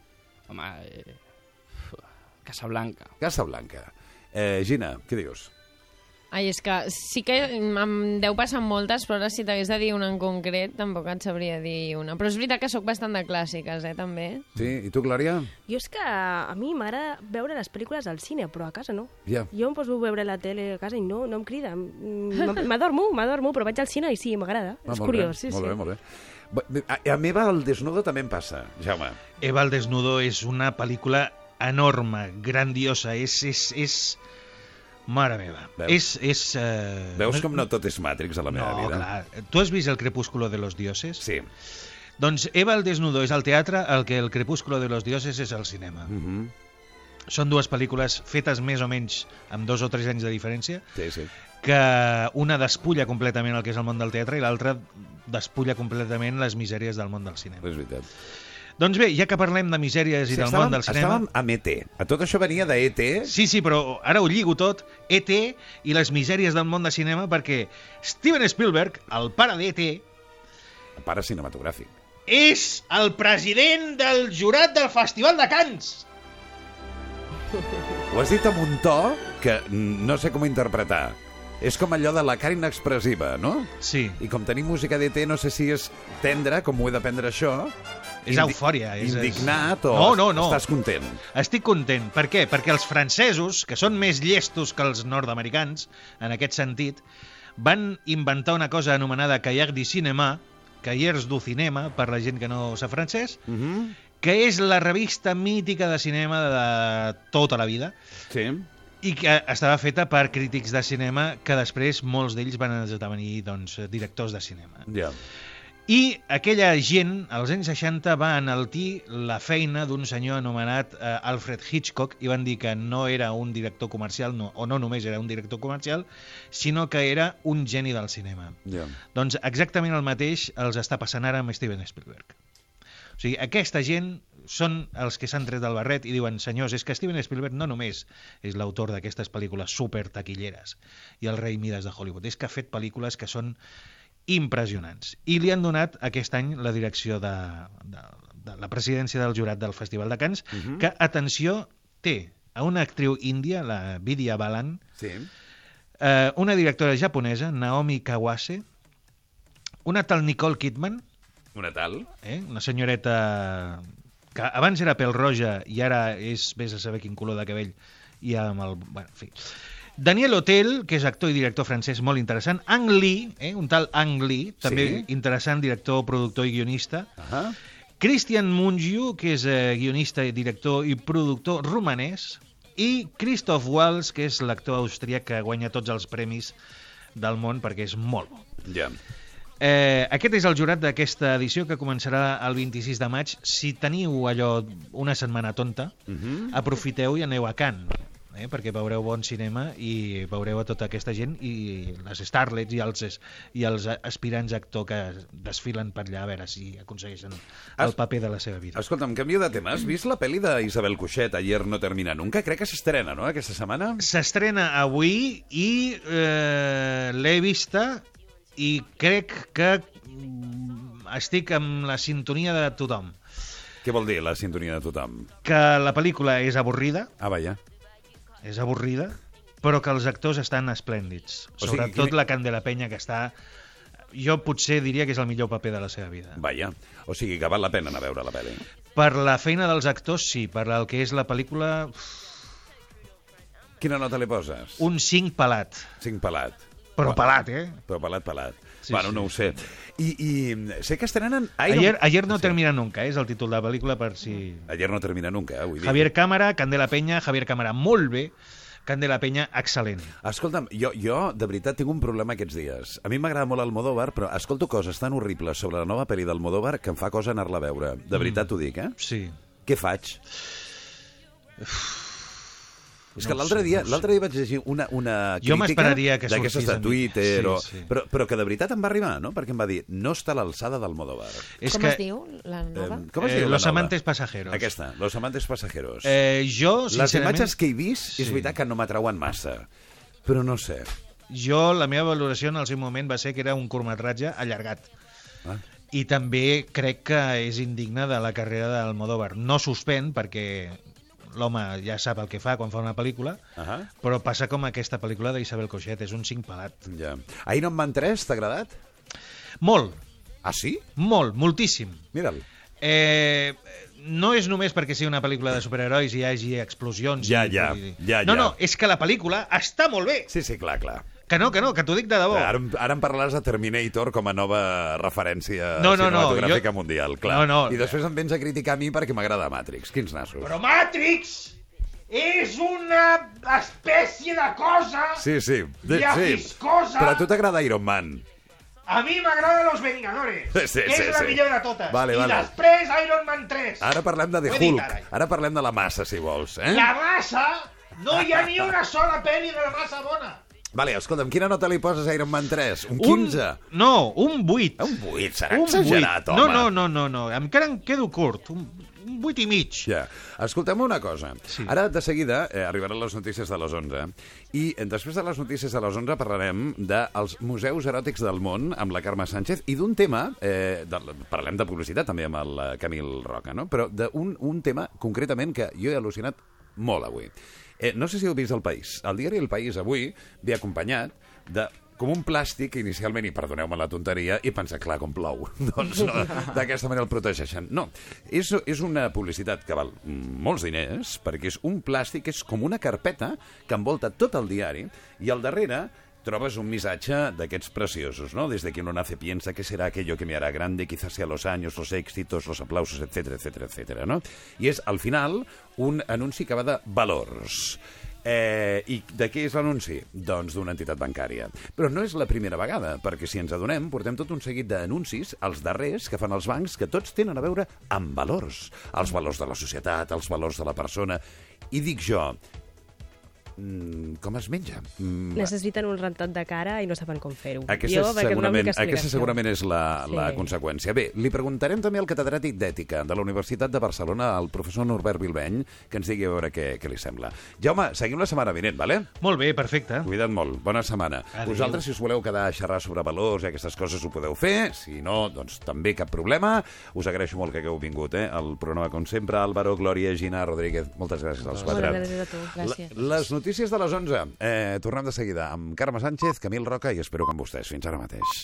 Home, eh... Casablanca. Casablanca. Eh, Gina, què dius? Ai, és que sí que em deu passar moltes, però ara si t'hagués de dir una en concret tampoc et sabria dir una. Però és veritat que sóc bastant de clàssiques, eh, també. Sí? I tu, Glòria? Jo és que a mi m'agrada veure les pel·lícules al cine, però a casa no. Ja. Jo em poso a veure la tele a casa i no, no em crida. M'adormo, m'adormo, però vaig al cine i sí, m'agrada. Ah, és molt curiós, bé, sí, molt sí. bé, molt bé. A, a meva el desnudo també em passa, Jaume. Eva el desnudo és una pel·lícula enorme, grandiosa, és... és, és... Mare meva. Veus? És... és uh... Veus com no tot és Matrix a la meva No, vida? clar. Tu has vist El crepúsculo de los dioses? Sí. Doncs Eva el desnudo és al teatre el que El crepúsculo de los dioses és al cinema. Mm -hmm. Són dues pel·lícules fetes més o menys amb dos o tres anys de diferència, Sí, sí. que una despulla completament el que és el món del teatre i l'altra despulla completament les misèries del món del cinema. És veritat. Doncs bé, ja que parlem de misèries i del món del cinema... estàvem amb ET. A tot això venia de ET. Sí, sí, però ara ho lligo tot, E.T. i les misèries del món de cinema, perquè Steven Spielberg, el pare d'E.T., El pare cinematogràfic. és el president del jurat del Festival de Cants. Ho has dit amb un to que no sé com interpretar. És com allò de la cara inexpressiva, no? Sí. I com tenim música d'ET, no sé si és tendre, com ho he de prendre això. És indi- eufòria. És, Indignat o no, no, no. estàs content? Estic content. Per què? Perquè els francesos, que són més llestos que els nord-americans, en aquest sentit, van inventar una cosa anomenada Cahiers du Cinéma, Cahiers du Cinema, per la gent que no sap francès, Mm -hmm. Que és la revista mítica de cinema de tota la vida, Sí. i que estava feta per crítics de cinema que després molts d'ells van esdevenir doncs, directors de cinema. Ja. I aquella gent, als anys 60, va enaltir la feina d'un senyor anomenat eh, Alfred Hitchcock i van dir que no era un director comercial, no, o no només era un director comercial, sinó que era un geni del cinema. Ja. Doncs exactament el mateix els està passant ara amb Steven Spielberg. O sigui, aquesta gent són els que s'han tret del barret i diuen, senyors, és que Steven Spielberg no només és l'autor d'aquestes pel·lícules super taquilleres i el rei Midas de Hollywood, és que ha fet pel·lícules que són impressionants. I li han donat aquest any la direcció de, de, de la presidència del jurat del Festival de Cants, uh -huh. que, atenció, té a una actriu índia, la Vidya Balan, Sí. eh, una directora japonesa, Naomi Kawase, una tal Nicole Kidman, Una tal. eh, una senyoreta que abans era pèl roja i ara és, vés a saber quin color de cabell, i amb el... Bueno, en fi. Daniel Hotel, que és actor i director francès molt interessant. Ang Lee, eh, un tal Ang Lee, també Sí. interessant, director, productor i guionista. Ah. Christian Mungiu, que és eh, guionista, i director i productor romanès. I Christoph Waltz, que és l'actor austríac que guanya tots els premis del món perquè és molt bo. Ja. Eh, aquest és el jurat d'aquesta edició que començarà el 26 de maig. Si teniu allò una setmana tonta, Uh -huh. aprofiteu i aneu a Cannes, eh, perquè veureu bon cinema i veureu a tota aquesta gent i les starlets i els, i els aspirants actor que desfilen per allà a veure si aconsegueixen el Has- paper de la seva vida. Escolta'm, canvio de tema. Has vist la pel·li d'Isabel Cuixet, Ayer no termina nunca? Crec que s'estrena, no?, aquesta setmana? S'estrena avui i eh, l'he vista i crec que mm, estic amb la sintonia de tothom. Què vol dir la sintonia de tothom? Que la pel·lícula és avorrida, Ah, vaja. és avorrida, però que els actors estan esplèndids. O sigui, Sobretot quin- la Candela Penya, que està... Jo potser diria que és el millor paper de la seva vida. Vaja. O sigui, que val la pena anar a veure la pel·li. Per la feina dels actors, sí. Per el que és la pel·lícula, Quina nota li poses? un 5 pelat. Cinc pelat. Però pelat, eh? Però pelat, pelat. Sí, bueno, sí. no ho sé. I, I sé que estrenen... Iron... Ayer, ayer no Sí. termina nunca, eh? és el títol de la pel·lícula per si... Ayer no termina nunca, eh? Vull dir. Javier Cámara, Candela Penya, Javier Cámara molt bé, Candela Penya excel·lent. Escolta'm, jo, jo de veritat tinc un problema aquests dies. A mi m'agrada molt el Modóvar, però escolto coses tan horribles sobre la nova pel·li del Modóvar que em fa cosa anar-la a veure. De veritat t'ho dic, eh? Sí. Què faig? És que No l'altre sé, dia, no l'altre dia vaig llegir una, una Jo crítica m'esperaria que d'aquestes de. Twitter, Sí, o... sí. Però, però que de veritat em va arribar, no? Perquè em va dir, no està a l'alçada del Modóvar. És Com que, es diu, la nova? Eh, com es Eh, diu la Los nova? amantes pasajeros. Aquesta, Los amantes pasajeros. Eh, jo, Les sincerament, imatges que he vist, Sí. és veritat que no m'atrauen massa. Però no sé. jo, la meva valoració en el seu moment va ser que era un curtmetratge allargat. Ah. I també crec que és indigne de la carrera del Modóvar. No suspèn, perquè l'home ja sap el que fa quan fa una pel·lícula, Ah però passa com aquesta pel·lícula d'Isabel Coixet, és un cinc pelat. ja. Iron Man 3, t'ha agradat? Molt, Ah, sí? molt, moltíssim. Mira'l. Eh, no és només perquè sigui una pel·lícula de superherois i hi hagi explosions. Ja, i, ja, i- ja, No, ja. no, és que la pel·lícula està molt bé. Sí, sí, clar, clar. Que no, que no, que t'ho dic de debò. Ara, ara em parlaràs de Terminator com a nova referència No, no, no, cinematogràfica jo- mundial, clar. No, no. I després em vens a criticar a mi perquè m'agrada Matrix. Quins nassos. Però Matrix és una espècie de cosa... Sí, sí. De, sí. viscosa. Però a tu t'agrada Iron Man. A mi m'agrada Los Vengadores, Sí, sí, que sí, és la sí. millor de totes. Vale, I vale. després Iron Man 3. Ara parlem de The Ho he dit Hulk. ara. Ara parlem de la massa, si vols. Eh? La massa, no hi ha ni una sola pel·li de la massa bona. Vale, escolta'm, quina nota li poses a Iron Man 3? Un Un- 15? No, un 8. Un 8, serà un exagerat, 8. home. No, no, no, no, no. Encara em quedo curt. Un, un 8 i mig. Ja. Escolta'm una cosa. Sí. Ara, de seguida, eh, arribaran les notícies de les 11 i eh, després de les notícies de les 11 parlarem dels museus eròtics del món amb la Carme Sánchez i d'un tema, eh, de, parlem de publicitat també amb el Camil Roca, no? però d'un un tema concretament que jo he al·lucinat molt avui. Eh, no sé si heu vist El País. El diari El País avui ve acompanyat de com un plàstic inicialment, i perdoneu-me la tonteria, i pensa, clar, com plou. doncs no, d'aquesta manera el protegeixen. No, és, és una publicitat que val molts diners, perquè és un plàstic és com una carpeta que envolta tot el diari, i al darrere trobes un missatge d'aquests preciosos, ¿no? Desde que uno nace piensa que será aquello que me hará grande, quizás sea los años, los éxitos, los aplausos, etcétera, etcétera, etcétera, no? I és, al final, un anunci que va de valors. Eh, I de què és l'anunci? Doncs d'una entitat bancària. Però no és la primera vegada, perquè si ens adonem, portem tot un seguit d'anuncis, els darrers, que fan els bancs, que tots tenen a veure amb valors. Els valors de la societat, els valors de la persona. I dic jo, mm, com es menja? Mm, Necessiten un rentat de cara i no saben com fer-ho. aquesta, Jo, segurament, aquesta segurament és la, Sí. la conseqüència. Bé, li preguntarem també al catedràtic d'Ètica de la Universitat de Barcelona, el professor Norbert Bilbeny, que ens digui a veure què, què li sembla. Jaume, seguim la setmana vinent, vale? Molt bé, perfecte. Cuida't molt. Bona setmana. Adéu. Vosaltres, si us voleu quedar a xerrar sobre valors i aquestes coses, ho podeu fer. Si no, doncs també cap problema. Us agraeixo molt que hagueu vingut, eh? El programa, com sempre, Álvaro, Glòria, Gina, Rodríguez. Moltes gràcies als quatre. Moltes gràcies a tu. Gràcies. La- Les notícies de les 11. Eh, tornem de seguida amb Carme Sánchez, Camil Roca i espero que amb vostès. Fins ara mateix.